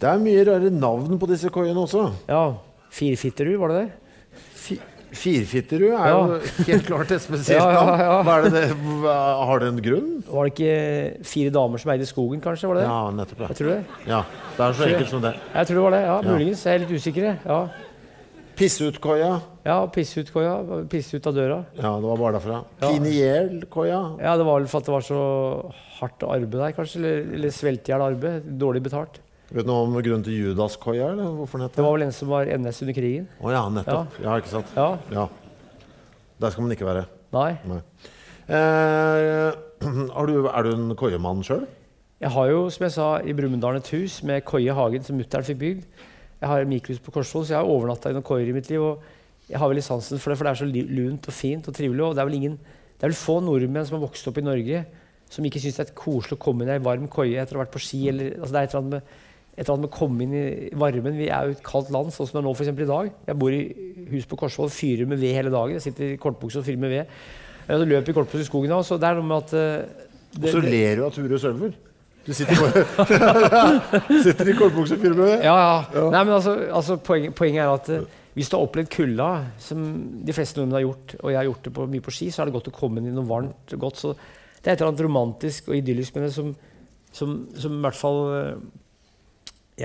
Det er mye rare navn på disse koiene også. Ja, Firfitterud, var det det? Fi- Firfitterud er Ja. jo helt klart et spesielt Ja, ja, navn. ja. Det det, har det en grunn? Var det ikke fire damer som eide skogen, kanskje? var det det? Ja, nettopp. Jeg tror det. ja. Det er så enkelt som det. Jeg tror det var det, ja, Ja. muligens. Jeg er litt usikker. Ja. Pissutkoia. Ja, pisse ut koia. Pisse ut av døra. Ja, det var bare derfra. Ja. Pinielkoia. Ja, Det var vel for at det var så hardt arbeid der, kanskje. Eller, eller svelte i hjel arbeid. Dårlig betalt. Vet du noe om grunnen til Judaskoia? eller hvorfor den Det heter var vel en som var NS under krigen. Å ja, nettopp. Ja. ikke sant. Ja. Ja. Der skal man ikke være. Nei. Nei. Eh, har du, er du en koiemann sjøl? Jeg har jo, som jeg sa, i Brumunddal et hus med koie i hagen som mutter'n fikk bygd. Jeg har mikrohus på Korsvoll, så jeg har overnatta i noen koier i mitt liv. og Jeg har veldig sansen for det, for det er så lunt og fint og trivelig. og Det er vel, ingen, det er vel få nordmenn som har vokst opp i Norge, som ikke syns det er koselig å komme inn i ei varm koie etter å ha vært på ski. Eller, altså det er et eller annet med, et eller annet med å komme inn i varmen. Vi er jo et kaldt land, sånn som det er nå eksempel i dag. Jeg bor i hus på Korsvoll, fyrer med ved hele dagen. Jeg sitter i kortbukse og fyrer med ved. Jeg løper i kortbukse i skogen da, så det er noe med at eh, Og så ler du av Ture Sølver. Du sitter Sitter i kortbukse og fyrer med ved. Ja, ja. Nei, men altså, altså poenget, poenget er at eh, hvis du har opplevd kulda, som de fleste nordmenn har gjort, og jeg har gjort det på, mye på ski, så er det godt å komme inn i noe varmt og godt. Så det er et eller annet romantisk og idyllisk med det som, som, som i hvert fall eh,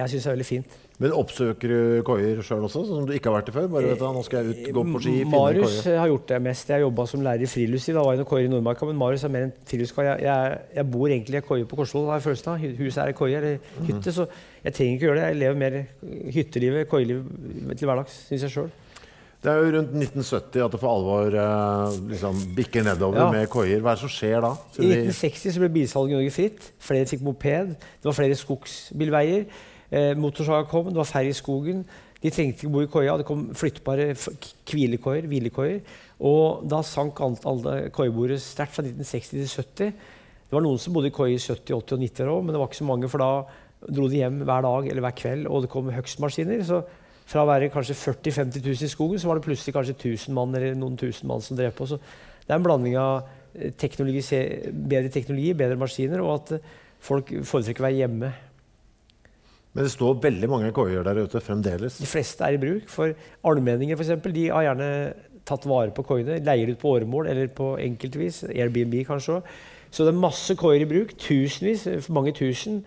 jeg syns er veldig fint. Men oppsøker du koier sjøl også, som du ikke har vært i før? Bare vet du, nå skal jeg ut, gå på ski, Marius har gjort det mest. Jeg jobba som lærer i friluftsliv. Da var jeg noen koier i Nordmarka, men Marius er mer en friluftskar. Jeg, jeg, jeg bor egentlig i ei koie på Korsvoll, har jeg følelsen av. Huset er ei koie eller hytte, hytte, så jeg trenger ikke gjøre det. Jeg lever mer hyttelivet, koielivet til hverdags, syns jeg sjøl. Det er jo rundt 1970 at det for alvor eh, liksom bikker nedover Ja. med koier. Hva er det som skjer da? I 1960 så ble bilsalget i Norge fritt. Flere fikk moped. Det var flere skogsbilveier. Eh, Motorsaga kom, det var færre i skogen. De trengte ikke bo i koia. Det kom flyttbare hvilekoier. hvilekoier. Og da sank alle koieboere sterkt fra 1960 til 70. Det var noen som bodde i koie i 70, 80 og 90 år òg, men det var ikke så mange, for da dro de hjem hver dag eller hver kveld, og det kom høgstmaskiner. Så fra å være kanskje 40 000-50 000 i skogen, så var det plutselig kanskje 1000 mann eller noen tusen mann som drev på. Så det er en blanding av eh, teknologi, bedre teknologi, bedre maskiner, og at eh, folk foretrekker å være hjemme. Men det står veldig mange koier der ute fremdeles. De fleste er i bruk. For almenninger for eksempel, de har gjerne tatt vare på koiene. Leier ut på åremål eller på enkeltvis. Airbnb kanskje òg. Så det er masse koier i bruk. Tusenvis, mange tusen.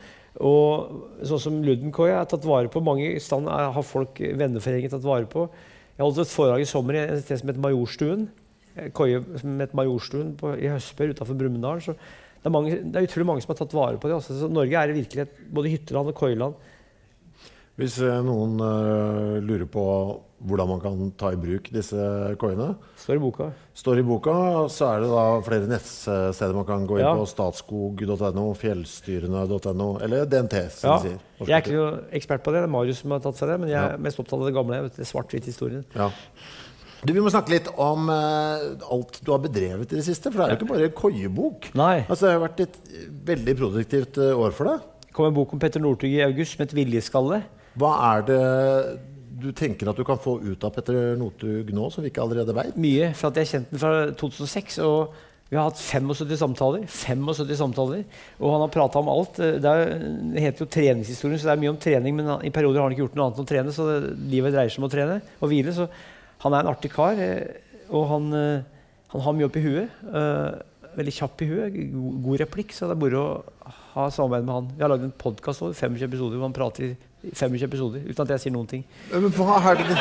Og sånn som Ludenkoia er tatt vare på. Mange stand har folk, venneforeninger tatt vare på. Jeg holdt et foredrag i sommer i et sted som heter Majorstuen. En Koie som het Majorstuen på, i Høstbør utenfor Brumunddal. Det det er utrolig mange som har tatt vare på det. Altså. Så Norge er virkelig et både hytteland og koieland. Hvis eh, noen eh, lurer på hvordan man kan ta i bruk disse koiene, Står i boka. står i boka, så er det da flere nettsteder man kan gå inn Ja. på. Statskog.no, fjellstyrene.no eller DNT, som Ja. sier. Jeg er ikke noe ekspert på det, det er Marius som har tatt seg det, men jeg Ja. er mest opptatt av det gamle. vet du, Svart-hvitt-historien. Ja. Du, Vi må snakke litt om uh, alt du har bedrevet i det siste. For det er jo ikke bare koiebok. Nei. Altså, det har vært et veldig produktivt uh, år for deg. Det kom en bok om Petter Northug i august som het viljeskalle. Hva er det du tenker at du kan få ut av Petter Northug nå, som vi ikke allerede veit? Mye, for at jeg kjente den fra 2006. og vi har hatt 75 samtaler. 75 samtaler, Og han har prata om alt. Det, er, det heter jo treningshistorien, så det er mye om trening. Men i perioder har han ikke gjort noe annet enn å trene, så det, livet dreier seg om å trene og hvile. Så han er en artig kar, eh, og han, eh, han har mye opp i huet. eh, Veldig kjapp i huet, god, god replikk, så det er moro å ha samarbeid med han. Vi har lagd en podkast over 25 episoder hvor han prater i 25 episoder uten at jeg sier noen ting. Men hva er det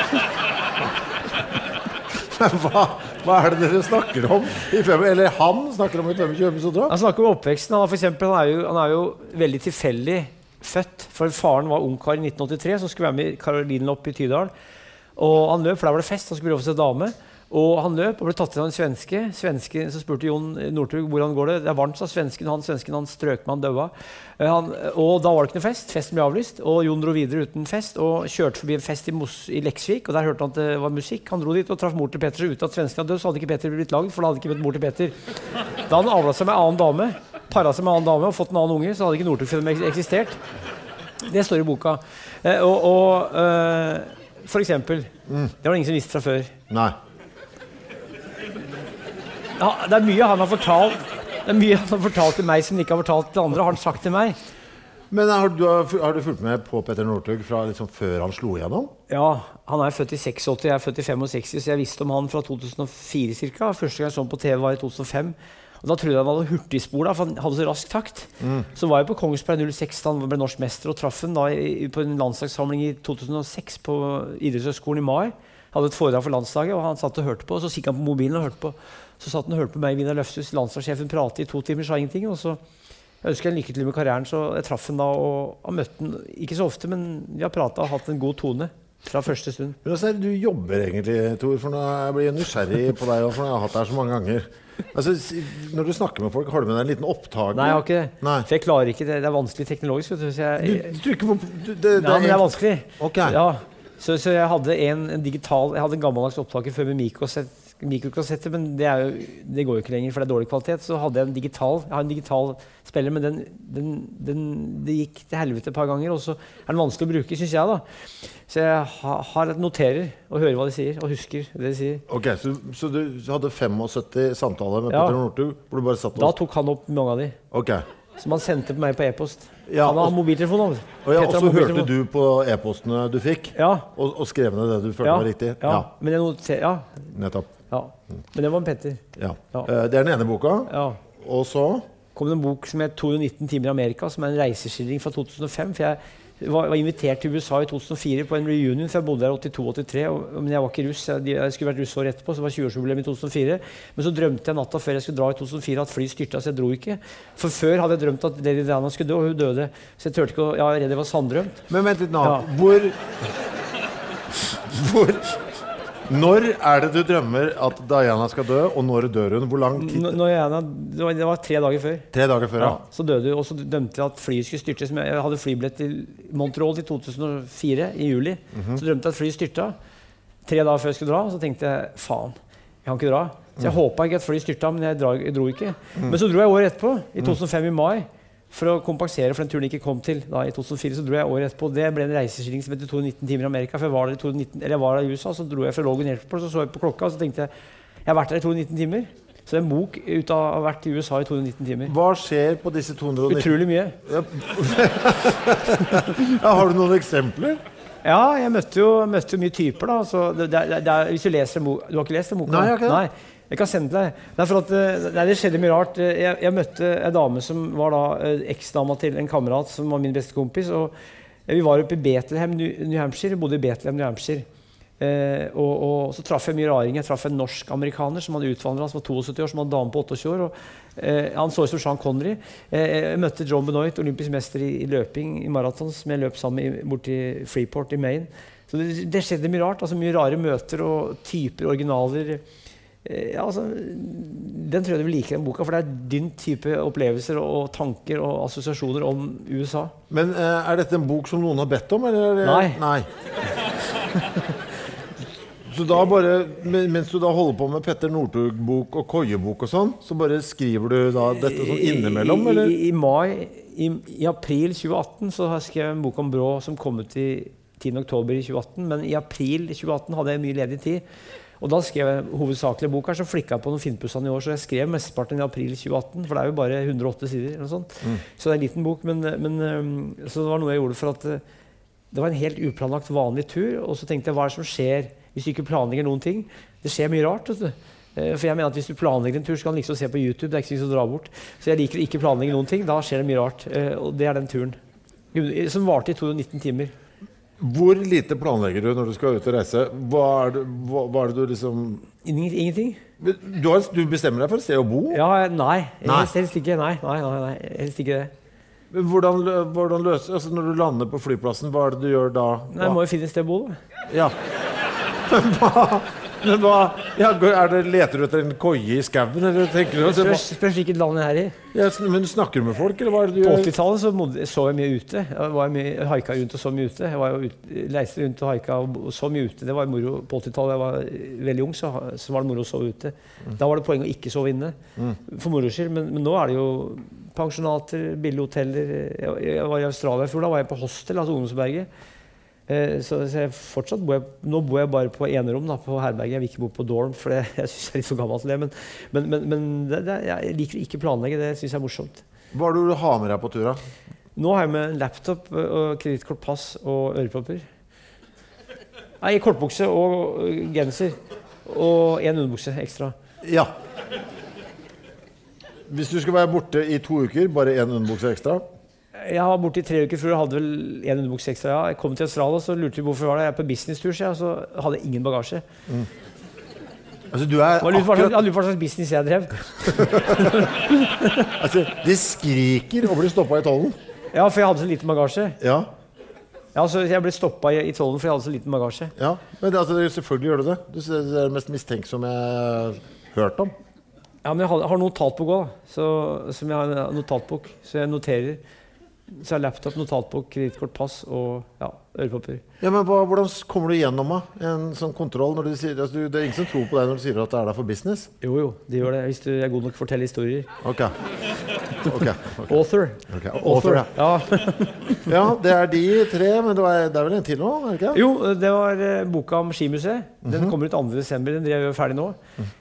hva, hva er det dere snakker om? I fem, eller han snakker om i 25 episoder? Han snakker om oppveksten. Han, eksempel, han, er jo, han er jo veldig tilfeldig født. For Faren var ungkar i 1983 som skulle være med Karolinen opp i Tydal. Og Han løp, for der var det fest. Han skulle prøve å se dame. Og Han løp og ble tatt inn av en svenske. Svenske, Så spurte Jon Northug hvordan går det Det er varmt, sa svensken. Han svensken han strøk med han daua. Eh, Han, og da var det ikke noe fest. Festen ble avlyst. Og Jon dro videre uten fest og kjørte forbi en fest i, Mos, i Leksvik. og Der hørte han at det var musikk. Han dro dit og traff mor til Petter. Så uten at svensken hadde dødd, så hadde ikke Petter blitt lagd. For da hadde ikke blitt mor til Petter. Da han avla seg med en annen dame, para seg med en annen dame og fått en annen unge, så hadde ikke Northug-filmen eksistert. Det står i boka. Eh, og og eh, for eksempel Det var det ingen som visste fra før. Nei. Ja, det er mye han har fortalt Det er mye han har fortalt til meg som han ikke har fortalt til andre. har han sagt til meg. Men har du, har du fulgt med på Petter Northug fra liksom før han slo igjennom? Ja, Han er født i 86, jeg er født i 65, så jeg visste om han fra 2004 ca. Første gang jeg så ham på TV, var i 2005. Og Da trodde jeg han hadde hurtigspor, da, for han hadde så rask takt. Så var jeg på Kongsberg 06 da han ble norsk mester, og traff ham på en landslagssamling i 2006 på idrettshøgskolen i mai. hadde et foredrag for landslaget, og han satt og hørte på. Og så gikk han på mobilen og hørte på. Så satt han og hørte på meg, Vidar Løfshus, landslagssjefen, prate i to timer, sa ingenting. og så jeg ønsker en lykke til med karrieren, så jeg traff ham da og har møtt ham ikke så ofte, men vi har prata og hatt en god tone fra første stund. Men altså, Du jobber egentlig, Tor, for nå jeg blir jeg nysgjerrig på deg. For jeg har hatt deg så mange ganger. Altså, Når du snakker med folk, har du med deg en liten opptaker? Nei, jeg har ikke det. Nei. For jeg klarer ikke det. Det er vanskelig teknologisk. vet du. Så jeg, Du, du trykker på du, det, det, Nei, men det er vanskelig. Ok. Ja, så, så jeg hadde en, en digital Jeg hadde en gammeldags opptaker før med mikrokassett, mikrokassette, men det, jo, det går jo ikke lenger, for det er dårlig kvalitet. Så hadde jeg en digital Jeg har en digital spiller, men den, den, den, det gikk til helvete et par ganger. Og så er den vanskelig å bruke, syns jeg. da. Så jeg ha, har noterer og hører hva de sier, og husker det de sier. Ok, Så, så du hadde 75 samtaler med Ja. Petter Northug? Hvor du bare satt Da tok han opp mange av de. Ok. Som han sendte på meg på e-post. Ja, han har og- mobiltelefon. Og, ja, og så hørte du på e-postene du fikk, Ja. og, og skrev ned det du følte var riktig? ja. Men jeg noter, ja, Nettopp. Ja. Men det var en Petter. Ja. Ja. Eh, Det er den ene boka. Ja. Og så kom det en bok som het 219 timer i Amerika, som er en reiseskildring fra 2005. for jeg var, invitert til USA i 2004 på en reunion, for jeg bodde der 82-83. Men jeg var ikke russ. Jeg, jeg skulle vært russ året etterpå, så det var 20-årsjubileum i 2004. Men så drømte jeg natta før jeg skulle dra i 2004 at fly styrta, så jeg dro ikke. For før hadde jeg drømt at Lady Diana skulle dø, og hun døde. Så jeg turte ikke å Jeg var redd det var sanndrømt. Men vent litt nå. Ja. Hvor Hvor Når er det du drømmer at Diana skal dø, og når dør hun? Hvor lang tid? N- Når jeg, det, var, det var tre dager før. Tre dager før, Ja, ja. så døde hun, og så dømte jeg at flyet skulle styrte. Som jeg, hadde flybillett til Montreal i 2004, i juli. Mhm. Så drømte jeg at flyet styrta. Tre dager før jeg skulle dra, så tenkte jeg faen, jeg kan ikke dra. Så Mm. jeg håpa ikke at flyet styrta, men jeg, dra, jeg dro ikke. Men så dro jeg året etterpå, i Mm. 2005 i mai. For å kompensere for den turen jeg ikke kom til da, i 2004, så dro jeg året etterpå. Det ble en reiseskilling som het 219 timer i Amerika. For jeg var der i 219, eller jeg var der i USA, så dro jeg fra Logan Airport, så så jeg på klokka, og så tenkte jeg jeg har vært der i 219 timer. Så det er en bok ut av å ha vært i USA i 219 timer. Hva skjer på disse 219 Utrolig mye. Ja, har du noen eksempler? Ja, jeg møtte jo, møtte jo mye typer. da. Så det, det, det, hvis Du leser Du har ikke lest den boka? Nei, jeg har ikke det. Nei, jeg kan sende deg. For at, eh, nei, det skjedde mye rart. Eh, Jeg, jeg møtte en dame som var da eh, eksdama til en kamerat som var min beste kompis. og Vi var oppe i Bethlehem, New Hampshire. Vi bodde i Bethlehem, New Hampshire. Eh, og, og så traff jeg mye raringer. Jeg traff en norsk-amerikaner som hadde utvandra, som var 72 år, som hadde dame på 28 år. og eh, Han så ut som Sean Connery. Eh, jeg møtte John Benoit, olympisk mester i, i løping i maraton, som jeg løp sammen med borti Freeport i Maine. Så det, det skjedde mye rart. altså Mye rare møter og typer, originaler. Eh, ja, altså, den tror jeg du vil like, den boka, for det er din type opplevelser og tanker og assosiasjoner om USA. Men eh, er dette en bok som noen har bedt om, eller? er Nei. Nei. Så da bare, mens du da holder på med Petter Northug-bok og Koie-bok og sånn, så bare skriver du da dette sånn innimellom, eller? i, i mai, i, i april 2018 så har jeg skrevet en bok om Brå som kom ut i 10. oktober i 2018. Men i april 2018 hadde jeg mye ledig tid. Og da skrev jeg hovedsakelig boka, så flikka jeg på noen finpussene i år. Så jeg skrev mesteparten i april 2018, for det er jo bare 108 sider. eller noe sånt. Så det er en liten bok, men, men så det var noe jeg gjorde for at øh, det var en helt uplanlagt, vanlig tur. Og så tenkte jeg hva er det som skjer hvis du ikke planlegger noen ting? Det skjer mye rart. vet du. Eh, For jeg mener at Hvis du planlegger en tur, så kan du liksom se på YouTube. det er ikke så å dra bort. Så jeg liker å ikke planlegge noen ting. Da skjer det mye rart. Eh, Og det er den turen. Som varte i 219 timer. Hvor lite planlegger du når du skal ut og reise? Hva er det, hva, hva er det du liksom Ingenting. du, har, du bestemmer deg for et sted å bo? Ja, nei. Nei. Helst, ikke. Nei, nei, nei, nei. Helst ikke det. Hvordan, hvordan løser altså Når du lander på flyplassen, hva er det du gjør da? Nei, Jeg må jo finne et sted å bo. da. Ja. Men hva, ja, er det, Leter du etter en koie i skauen, eller tenker du Spørs spørs hvilket land jeg er i. ja, Men snakker du med folk, eller hva er det du På 80-tallet så så jeg mye ute. Jeg var mye, haika rundt og så mye ute. Jeg var jo ut, leiste rundt og haika og og så mye ute. Det var moro. På 80-tallet jeg var veldig ung, så, så var det moro å sove ute. Da var det poeng å ikke sove inne. For moro skyld. Men, men nå er det jo pensjonater, billige hoteller. Jeg, jeg var i Australia i fjor. Da var jeg på hostel, altså ungdomsberget. Eh, så, så fortsatt bor jeg, nå bor jeg bare på enerom da, på herberget. Jeg vil ikke bo på dorm, for det, jeg syns jeg er litt for gammel til det. Men, men, men, men det, det, jeg liker å ikke planlegge. Det syns jeg er morsomt. Hva er det du har med deg på tur, da? Nå har jeg med en laptop kredittkort, pass og ørepropper. Nei, kortbukse og genser. Og én underbukse ekstra. Ja. Hvis du skal være borte i to uker, bare én underbukse ekstra? Jeg var borte i tre uker før jeg hadde vel en underbukse ekstra. Jeg kom til Australia så lurte de hvorfor jeg var der. Jeg er på businesstur, så jeg, så hadde jeg ingen bagasje. Altså, du er akkurat hva slags business jeg drev. altså, De skriker og blir stoppa i tollen. Ja, for jeg hadde så liten bagasje. Ja, Ja, altså, Jeg ble stoppa i, i tollen for jeg hadde så liten bagasje. ja. Men det, altså, selvfølgelig gjør du det. Du Det er det mest mistenksomme jeg har hørt om. Ja, Men jeg har, har notatbok òg, som jeg har notatbok. Så jeg noterer. Så har laptop, notatbok, kredittkort, pass og ja, ørepapir. Ja, men hva, Hvordan kommer du gjennom en sånn kontroll? når du sier, altså, du, Det er ingen som tror på deg når du sier at det er der for business? Jo, jo, de gjør det. Hvis du er god nok til å fortelle historier. Ok. okay. okay. Author. Okay. Author, ja. Ja. ja, det er de tre, men det, var, det er vel en til nå? er det ikke? Jo, det var uh, boka om Skimuseet. Den kommer ut 2.12. Den driver jeg ferdig nå.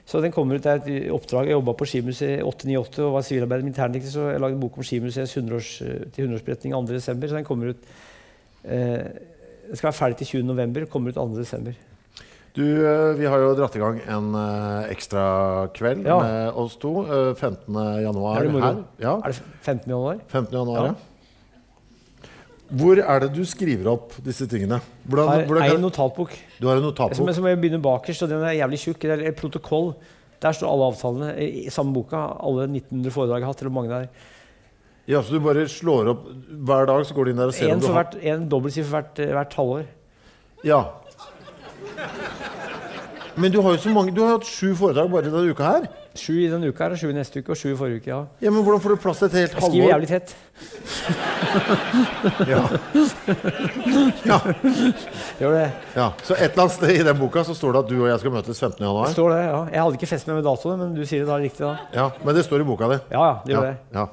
Så den kommer ut, Det er et oppdrag. Jeg jobba på Skimuseet i 898 og var sivilarbeider militærnekter, så jeg lagde en bok om Skimuseets 100-års, eh, til 100-årsberetning 2.12. Så den kommer ut eh, Den skal være ferdig til 20. november. Kommer ut 2.12. Du, eh, Vi har jo dratt i gang en uh, ekstra kveld Ja. med oss to. eh, 15. januar Er det her. Ja, Er det 15. januar? 15. januar, Ja. Hvor er det du skriver opp disse tingene? Hvordan, Har hvordan en notatbok. du har en notatbok? men så må jeg begynne bakerst, og den er jævlig tjukk. Det er et protokoll. Der står alle avtalene i samme boka. Alle 1900 foredrag jeg har hatt. eller mange det er. Ja, så du bare slår opp hver dag, så går du inn der og ser En, om du har hvert, en dobbeltsiffer hvert, eh, hvert halvår. Ja. Men du har jo så mange Du har hatt sju foredrag bare denne uka her. Sju i denne uka her, og sju i neste uke og sju i forrige uke. ja. Ja, men Hvordan får du plass til et helt Jeg skriver jævlig tett. Ja. Ja. Gjør det. ja. Så et eller annet sted i den boka så står det at du og jeg skal møtes 15. januar. Står det, ja. Jeg hadde ikke festet meg med datoen, men du sier det da riktig. da. Ja, Men det står i boka di. Ja, ja, det gjør Ja. det. ja.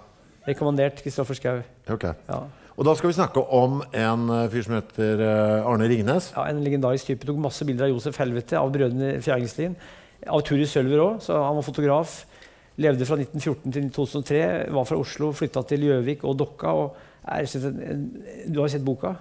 Rekommandert Kristoffer Schou. Ok. Ja. Og da skal vi snakke om en eh, fyr som heter eh, Arne Ringnes. ja, En legendarisk type. Tok masse bilder av Josef Helvete, av brødrene Fjæringslien. Av Turi Sølver òg, så han var fotograf. Levde fra 1914 til 2003. Var fra Oslo, flytta til Gjøvik og Dokka. og en, Du har sett boka?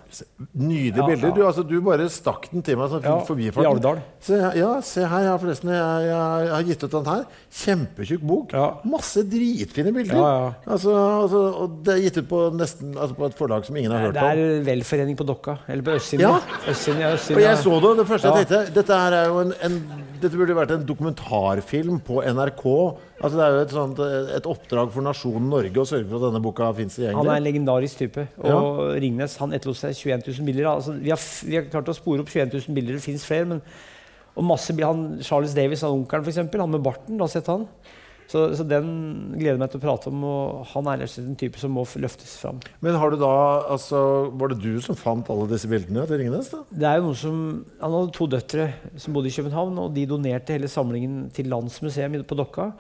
Nydelige bilder. ja. Du, altså, du bare stakk den til meg sånn Ja, forbi I. Alvdal. Se, ja, se her. Ja, forresten, jeg, jeg, jeg har gitt ut den her. Kjempetjukk bok. Ja. Masse dritfine bilder. Altså, altså, og det er gitt ut på, nesten, altså på et forlag som ingen har hørt om. Det er velforening på Dokka. Eller på østsiden. Ja. Østsiden, østsiden, Og jeg så det. Det første jeg tenkte Dette er jo en, en Dette burde vært en dokumentarfilm på NRK. Altså Det er jo et, sånt, et oppdrag for nasjonen Norge å sørge for at denne boka fins Han er en legendarisk type. Og Ringnes han etterlot seg 21 000 bilder. Altså, vi, har, vi har klart å spore opp 21 000 bilder. Det fins flere. Men, og masse, han, Charles Davies, han onkelen, eksempel, han med barten. da har sett han? Så, så den gleder jeg meg til å prate om. Og han er en type som må løftes fram. Men har du da altså, var det du som fant alle disse bildene til Ringnes? da? Det er jo noe som, Han hadde to døtre som bodde i København, og de donerte hele samlingen til Landsmuseum på Dokka.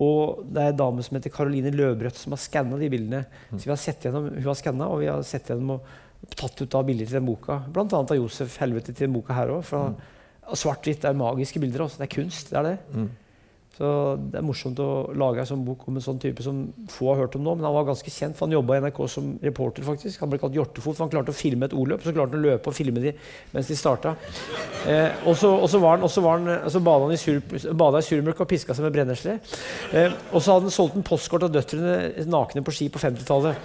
Og det er en dame som heter Caroline Løvbrøtt, som har skanna de bildene. Så vi har sett gjennom, Hun har skanna, og vi har sett gjennom og tatt ut av bilder til den boka. Blant annet av Josef Helvete til den boka her òg. Svart-hvitt er magiske bilder. Også. Det er kunst. det er det. Så det er morsomt å lage en sånn bok om en sånn type som få har hørt om nå. Men han var ganske kjent, for han jobba i NRK som reporter. faktisk. Han ble kalt Hjortefot, for han klarte å filme et ordløp. Så klarte han å løpe og filme de mens de starta. Eh, og så var han, bada han i, sur, og piska seg med brennesle. Eh, og så hadde han solgt en postkort av døtrene nakne på ski på 50-tallet.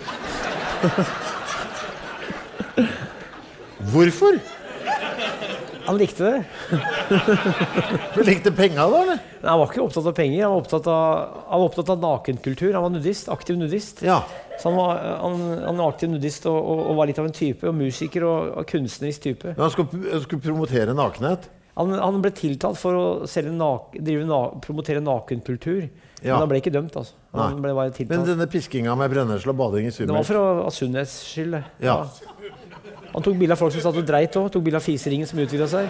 Hvorfor? Han likte det. Du likte penga, da? eller? Han var ikke opptatt av penger, han var opptatt av, han var opptatt av nakenkultur. Han var nudist, aktiv nudist. Ja. Så han var, han, han var aktiv nudist og, og, og var litt av en type. Og musiker og, og kunstnerisk type. Men han skulle, han skulle promotere nakenhet. Han, han ble tiltalt for å nak, drive na, promotere nakenkultur. Ja. Men han ble ikke dømt, altså. Han ble bare Men denne piskinga med brennesle og bading i Det var for å- av sunnhets skyld. Ja. Ja. Han tok bilde av folk som satt og dreit òg. Tok bilde av fiseringen som utvida seg.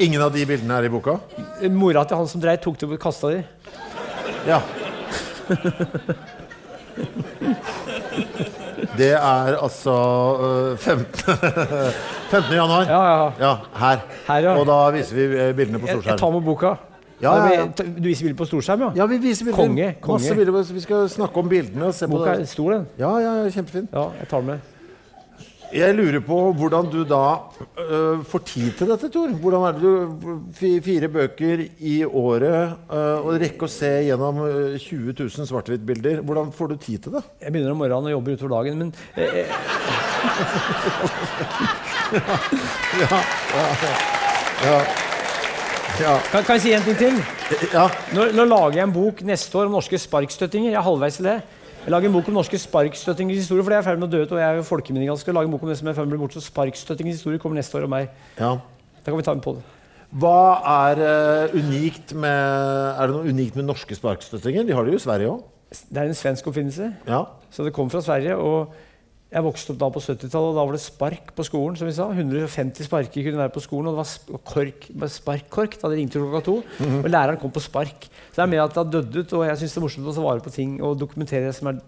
Ingen av de bildene er i boka? Mora til han som dreit, tok det og kasta de. Ja. Det er altså øh, 15. 15. januar. Ja, ja. Ja, her. Her, ja. Og da viser vi øh, bildene på Jeg, jeg tar med boka. Ja, ja, ja. Du viser bilder på storskjerm, ja? Ja, vi viser bilder. Konge, konge. Masse bilder. Vi skal snakke om bildene og se på Boka er stor, den. Ja, ja, ja, kjempefin. Ja, jeg tar den med. Jeg lurer på hvordan du da øh, får tid til dette, Tor. Hvordan er det du Fire bøker i året øh, og rekke å se gjennom øh, 20 000 svart-hvitt-bilder. Hvordan får du tid til det? Jeg begynner om morgenen og jobber utover dagen. Men eh, eh, Ja. Kan, kan jeg si en ting til? ja. Nå, nå lager jeg en bok neste år om norske sparkstøttinger. Jeg er halvveis til det. Jeg lager en bok om norske sparkstøttingers historie, for det er i ferd med å dø ut. Og jeg er. Jeg skal lage en bok om det som er i ferd med å bli borte. Så sparkstøttingers historie kommer neste år om meg. ja. Da kan vi ta den på det. Hva er uh, unikt med Er det noe unikt med norske sparkstøttinger? De har det jo i Sverige òg. Det er en svensk oppfinnelse. Ja. Så det kom fra Sverige. og jeg vokste opp da på 70-tallet, og da var det spark på skolen. som vi sa. 150 sparker kunne være på skolen, og det var kork, sparkkork da det ringte klokka to. Og læreren kom på spark. Så det er mer at det har dødd ut, og jeg syns det er morsomt å ta vare på ting og dokumentere det som er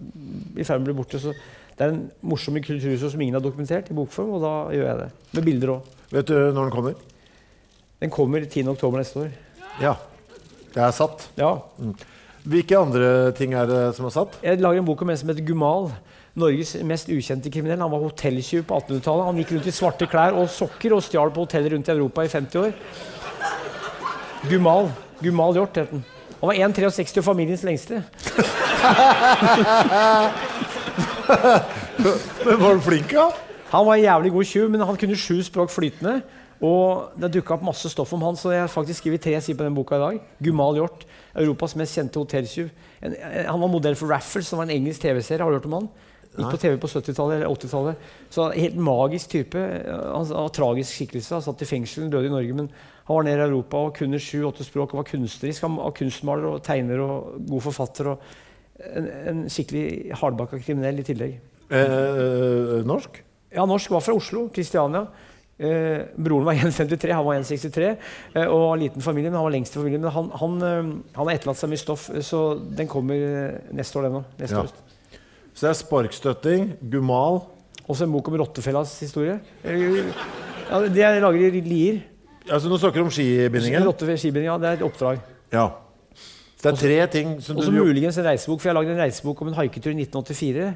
i ferd med å bli borte. Så det er en morsom kulturhistorie som ingen har dokumentert i bokform, og da gjør jeg det. Med bilder òg. Vet du når den kommer? Den kommer 10. oktober neste år. Ja. Det er satt. Ja. Hvilke andre ting er det som er satt? Jeg lager en bok om en som heter Gumal. Norges mest ukjente kriminell. Han var hotelltyv på 1800-tallet. Han gikk rundt i svarte klær og sokker og stjal på hoteller rundt i Europa i 50 år. Gumal. Gumal Hjort het han. Han var 1,63 og familiens lengste. Men var du flink, da? Han var en jævlig god tjuv, men han kunne sju språk flytende. Og det dukka opp masse stoff om han, så jeg har faktisk skrevet tre sider på den boka i dag. Gumal Hjort, Europas mest kjente hotelltyv. En- Han var modell for Raffles, som var en engelsk TV-serie. Har du hørt om han? Gikk på TV på 70-tallet eller 80-tallet. Så Helt magisk type. Han han var tragisk skikkelse. Han satt i fengsel, døde i Norge. Men han var nede i Europa og kunne sju-åtte språk og var kunstnerisk. Han var kunstmaler og tegner og god forfatter. og En, en skikkelig hardbakka kriminell i tillegg. Eh, norsk? Ja, norsk. Var fra Oslo. Kristiania. Eh, broren var 1,53, han var 1,63 eh, og var liten familie. Men han var lengst i familien. Men han, han, eh, han har etterlatt seg mye stoff, eh, så den kommer eh, neste år, den òg. Neste Ja. høst. Så det er sparkstøtting, gumal Også en bok om rottefellas historie. Eh, Ja, det jeg lager i Lier. Altså, Nå snakker du om skibindingen? Rotte ja, det er et oppdrag. Ja. Det er tre ting som du Også muligens en reisebok, for jeg har lagd en reisebok om en haiketur i 1984.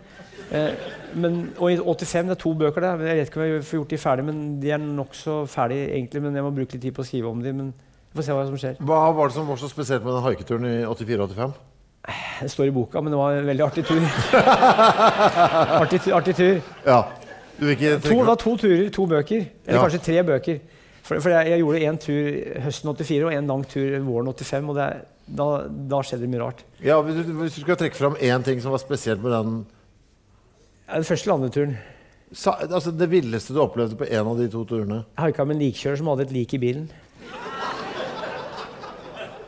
Eh, men, og i 85, det er to bøker der. Jeg vet ikke om jeg får gjort de ferdig, men de er nokså ferdige egentlig. Men jeg må bruke litt tid på å skrive om de, men vi får se hva som skjer. Hva var det som var så spesielt med den haiketuren i 84-85? Det står i boka, men det var en veldig artig tur. artig, artig tur. Ja. Du vil ikke To, det var to turer, to bøker. Eller Ja. kanskje tre bøker. For, for jeg, jeg gjorde én tur høsten 84 og en lang tur våren 85. Og det, da, da skjedde det mye rart. ja, hvis, du, hvis du skal trekke fram én ting som var spesielt med den Ja, Den første landeturen. sa, altså Det villeste du opplevde på en av de to turene? Jeg haika med en likkjører som hadde et lik i bilen.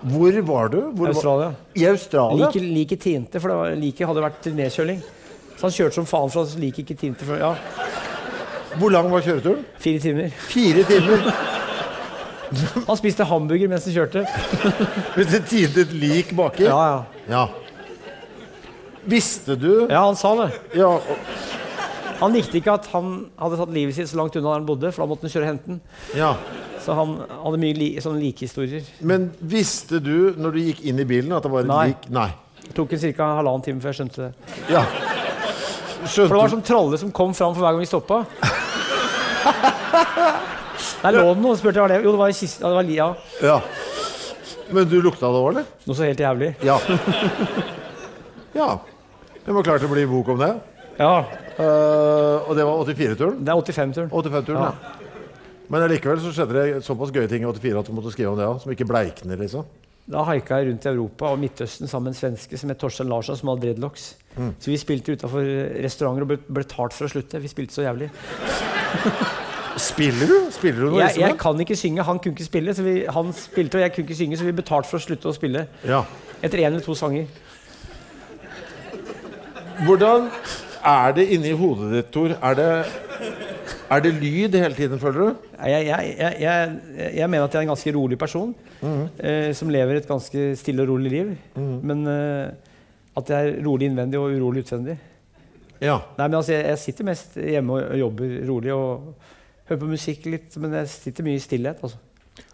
Hvor var du? Hvor var, Australia. I Australia? Like, like tinte, for det var, like hadde vært til nedkjøling. Så han kjørte som faen for han liket ikke tinte. For, ja, Hvor lang var kjøreturen? Fire timer. Fire timer. Han spiste hamburger mens han kjørte. Hvis det tinte et lik baki? Ja, ja. Ja. Visste du ja, han sa det. Ja, og- Han likte ikke at han hadde tatt livet sitt så langt unna der han bodde, for da måtte han kjøre og hente den. ja. Så han hadde mye li sånne likehistorier. Men visste du når du gikk inn i bilen at det var et Nei. lik? Nei. Det tok en ca. halvannen time før jeg skjønte det. Ja. Skjønte. For det var sånn som tralle som kom fram for hver gang vi stoppa. Der lå den noe, spurte jeg hva det Jo, det var i kisten. Ja, det var li, ja. Men du lukta det òg, eller? Noe så helt jævlig. Ja. Ja. Det var klart å bli bok om det. Ja. Eh, og det var 84-turen? Det er 85-turen. 85-turen, Ja. ja. Men allikevel så skjedde det såpass gøye ting i 84 at du måtte skrive om det òg, som ikke bleikner, liksom. Da haika jeg rundt i Europa og Midtøsten sammen med en svenske som het Torstein Larsson, som hadde dreadlocks. Så vi spilte utafor restauranter og ble ble betalt for å slutte. Vi spilte så jævlig. Spiller du? Spiller du noe Jeg, jeg instrument? kan ikke synge, han kunne ikke spille. Så vi, han spilte, og jeg kunne ikke synge, så vi betalte for å slutte å spille. Ja. Etter én eller to sanger. Hvordan er det inni hodet ditt, Tor? Er det, er det lyd hele tiden, føler du? Jeg, jeg, jeg, jeg, mener at jeg er en ganske rolig person. eh, som lever et ganske stille og rolig liv. Men eh, at jeg er rolig innvendig og urolig utvendig. Ja. Nei, men altså, jeg sitter mest hjemme og jobber rolig og hører på musikk litt. Men jeg sitter mye i stillhet. Altså.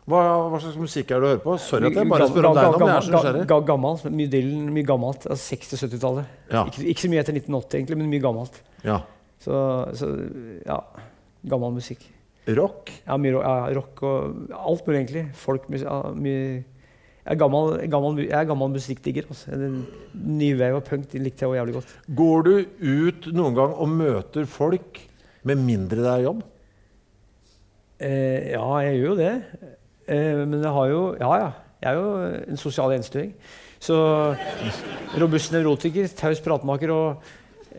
Hva, hva slags musikk er det du hører på? Sorry at jeg bare spør om deg nå, men jeg er så nysgjerrig. Ga- mye Dylan, mye gammelt. Altså 60-70-tallet. Ja. Ikke, ikke så mye etter 1980, egentlig, men mye gammelt. Ja. Så, så ja. Gammel musikk. Rock? Ja, mye rock, ja, rock og alt mulig, egentlig. Folk, ja, mye jeg er gammel, gammel, jeg er gammel musikkdigger. Altså. Wave og punk likte jeg også jævlig godt. Går du ut noen gang og møter folk med mindre det er jobb? Eh, ja, jeg gjør jo det. Eh, men jeg har jo Ja, ja. Jeg er jo en sosial enstøing. Så robust nevrotiker, taus pratmaker og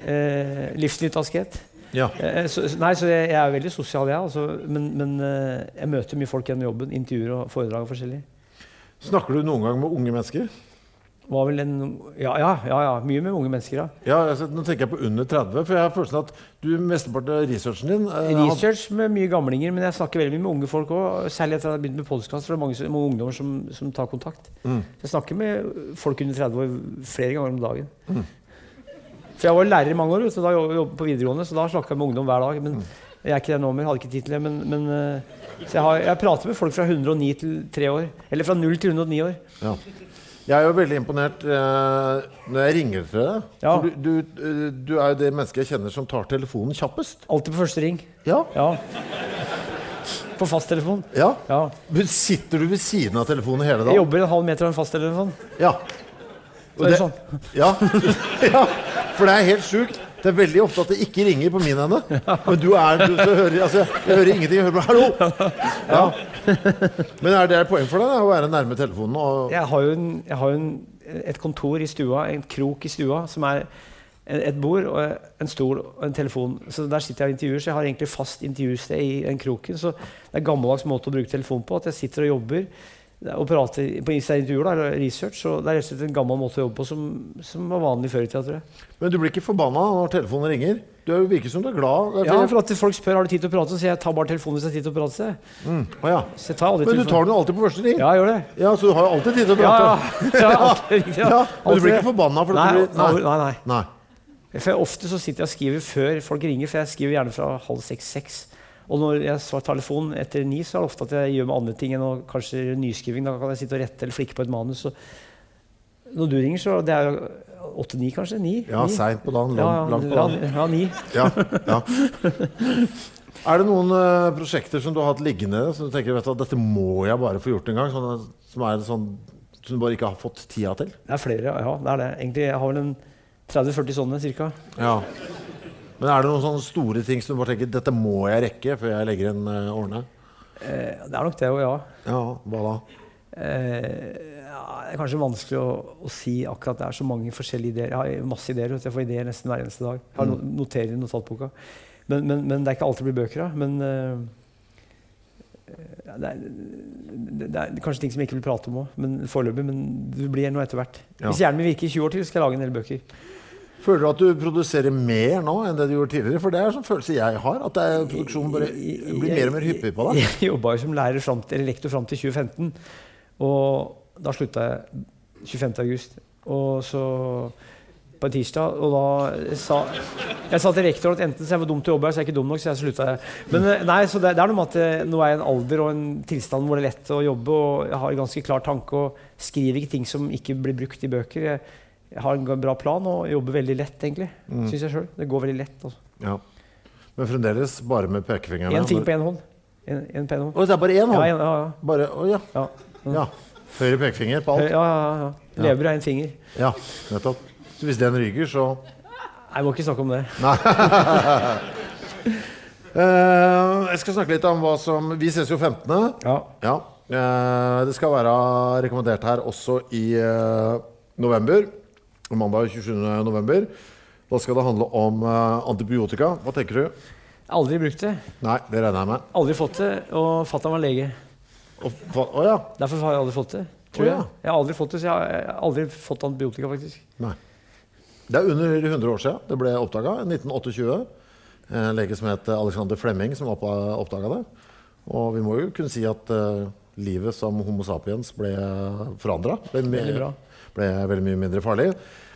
eh, livsnytt asket. Ja. Eh, så, så- nei, så jeg, jeg er veldig sosial, jeg. Altså, men men eh, jeg møter mye folk gjennom jobben. Intervjuer og foredrag og forskjellig. Snakker du noen gang med unge mennesker? Var vel en, ja, ja, ja, ja. Mye med unge mennesker, ja. Ja, altså, Nå tenker jeg på under 30, for jeg har følelsen at du mesteparten av researchen din eh, Research med mye gamlinger, men jeg snakker veldig mye med unge folk òg. Særlig etter at jeg har begynt med podkast, for det er mange, mange ungdommer som, som tar kontakt. Mm. Så jeg snakker med folk under 30 år flere ganger om dagen. For jeg var lærer i mange år, så da jobbet på videregående, så da snakka jeg med ungdom hver dag. Men jeg er ikke det nå mer, hadde ikke tid til det. Men, men, eh, så jeg, har, jeg prater med folk fra 109 til 3 år. Eller fra 0 til 109 år. Ja. Jeg er jo veldig imponert eh, når jeg ringer til deg. Ja. For du, du, eh, du er jo det mennesket jeg kjenner som tar telefonen kjappest. Alltid på første ring. Ja. Ja. På fasttelefon. ja. Ja. Men Sitter du ved siden av telefonen hele dagen? Jeg jobber en halv meter av en fasttelefon. Ja. Så er det sånn. ja. ja. For det er helt sjukt. Det er veldig ofte at det ikke ringer på min ende. Men du er du, så hører, altså, Jeg hører ingenting. Jeg hører bare 'hallo'. Ja. Men er det et poeng for deg da, å være nærme telefonen? Jeg har jo, en, jeg har jo en, et kontor i stua, en krok i stua, som er et bord, og en stol og en telefon. Så Der sitter jeg og intervjuer, så jeg har egentlig fast intervjusted i den kroken. Så det er en gammeldags måte å bruke telefon på. At jeg sitter og jobber og prate på intervjuer da, eller research. Så det er rett og slett en gammel måte å jobbe på som, som var vanlig før i tida, tror jeg. Men du blir ikke forbanna når telefonen ringer? Du er virker som du er glad. Ja, for at folk spør har du tid til å prate, så sier jeg tar bare telefonen hvis jeg har tid til å prate. Mm. Oh, ja. Men du tar den alltid på første ring. Ja, jeg gjør det. Ja, Så du har jo alltid tid til å prate. ja. ja, alltid, ja. Men du blir ikke forbanna? For Nei, blir, nei, nei, nei. nei. For ofte så sitter jeg og skriver før folk ringer, for jeg skriver gjerne fra halv seks-seks. Og når jeg svarer telefonen etter ni, så er det ofte at jeg gjør med andre ting enn å kanskje nyskriving. Da kan jeg sitte og rette eller flikke på et manus. Så når du ringer, så det er jo åtte-ni, kanskje? Ni? Ja, seint på dagen. Ja, Langt, langt på dagen. ja, ni. Ja, ja. Er det noen uh, prosjekter som du har hatt liggende som du tenker vet du, dette må jeg bare få gjort en gang? Sånn, som er sånn som du bare ikke har fått tida til? Det er flere, ja. det er det. Egentlig, jeg har vel en 30-40 sånne cirka. Ja. Men er det noen sånne store ting som du bare tenker dette må jeg rekke før jeg legger inn uh, årene? Eh, det er nok det òg, ja. Ja, hva da? Eh, ja. Det er kanskje vanskelig å, å si akkurat. Det er så mange forskjellige ideer. Jeg har masse ideer. Jeg får ideer nesten hver eneste dag. Jeg har no noterer i notatboka. Men, men, men det er ikke alltid det blir bøker av. Men uh, det, er, det, er kanskje ting som jeg ikke vil prate om òg, men foreløpig. Men det blir noe etter hvert. Ja. Hvis hjernen min virker i 20 år til, skal jeg lage en del bøker. Føler du at du produserer mer nå enn det du gjorde tidligere? For det er en sånn følelse jeg har. At det er, produksjonen bare blir mer og mer hyppig på deg. Jeg jobba jo som lærer frem til, eller lektor fram til 2015. Og da slutta jeg 25. august. Og så på en tirsdag, og da sa jeg sa til rektoren at enten så jeg var dum til å jobbe, her, så er jeg ikke dum nok, så jeg slutta. Men eh, nei, så det, det er noe med at eh, nå er jeg i en alder og en tilstand hvor det er lett å jobbe, og jeg har en ganske klar tanke og skriver ikke ting som ikke blir brukt i bøker. Jeg, jeg har en bra plan og jobber veldig lett, egentlig. Mm. Syns jeg sjøl. Det går veldig lett. Altså. Ja. Men fremdeles bare med pekefingeren? Én ting på én hånd. En, en på en hånd. Å, det er bare én hånd? Ja, en, ja, ja. Bare, å, ja. ja. ja. Høyre pekefinger på Ja, alt? ja, ja. Lever av én finger. Ja, nettopp. Så hvis den ryker, så Nei, Jeg må ikke snakke om det. Eh, Jeg skal snakke litt om hva som Vi ses jo 15. Ja. Ja. Uh, det skal være rekommendert her også i uh, november. Mandag 27. november. Da skal det handle om eh, antibiotika. Hva tenker du? Aldri brukt det. Nei, det regner jeg med. Aldri fått det. Og fatter'n var lege. Og, å ja. Derfor har jeg aldri fått det. Tror Å, ja. jeg. jeg har aldri fått det, så jeg har, jeg har aldri fått antibiotika, faktisk. Nei. Det er under 100 år siden det ble oppdaga. 1928. En lege som het Alexander Flemming, som oppdaga det. Og vi må jo kunne si at uh, livet som Homo sapiens ble forandra. Ble, ble veldig mye mindre farlig.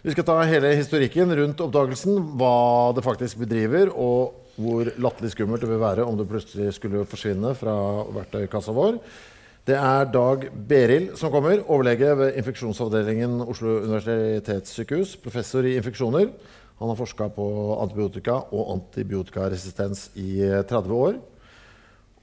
Vi skal ta hele historikken rundt oppdagelsen, hva det faktisk bedriver, og hvor latterlig skummelt det vil være om det plutselig skulle forsvinne fra verktøykassa vår. Det er Dag Beril som kommer, overlege ved infeksjonsavdelingen Oslo universitetssykehus, professor i infeksjoner. Han har forska på antibiotika og antibiotikaresistens i 30 år.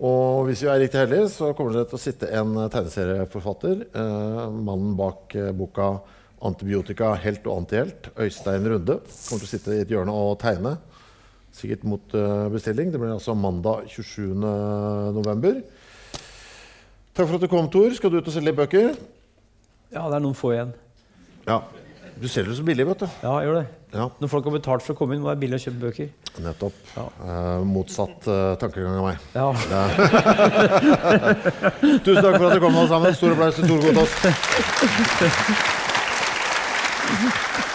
Og hvis vi er riktig heldige, så kommer det til å sitte en tegneserieforfatter, eh, mannen bak eh, boka 'Antibiotika helt og antihelt', Øystein Runde, kommer til å sitte i et hjørne og tegne. Sikkert mot eh, bestilling. Det blir altså mandag 27.11. Takk for at du kom, Tor. Skal du ut og selge bøker? Ja, det er noen få igjen. Ja. Du selger det så billig, vet du. Ja, jeg gjør det. Ja, Når folk har betalt for å komme inn, må det være billig å kjøpe bøker. nettopp. Ja. Eh, motsatt eh, tankegang av meg. Ja. Tusen takk for at du kom, alle sammen. Stor applaus til Tor Gotaas.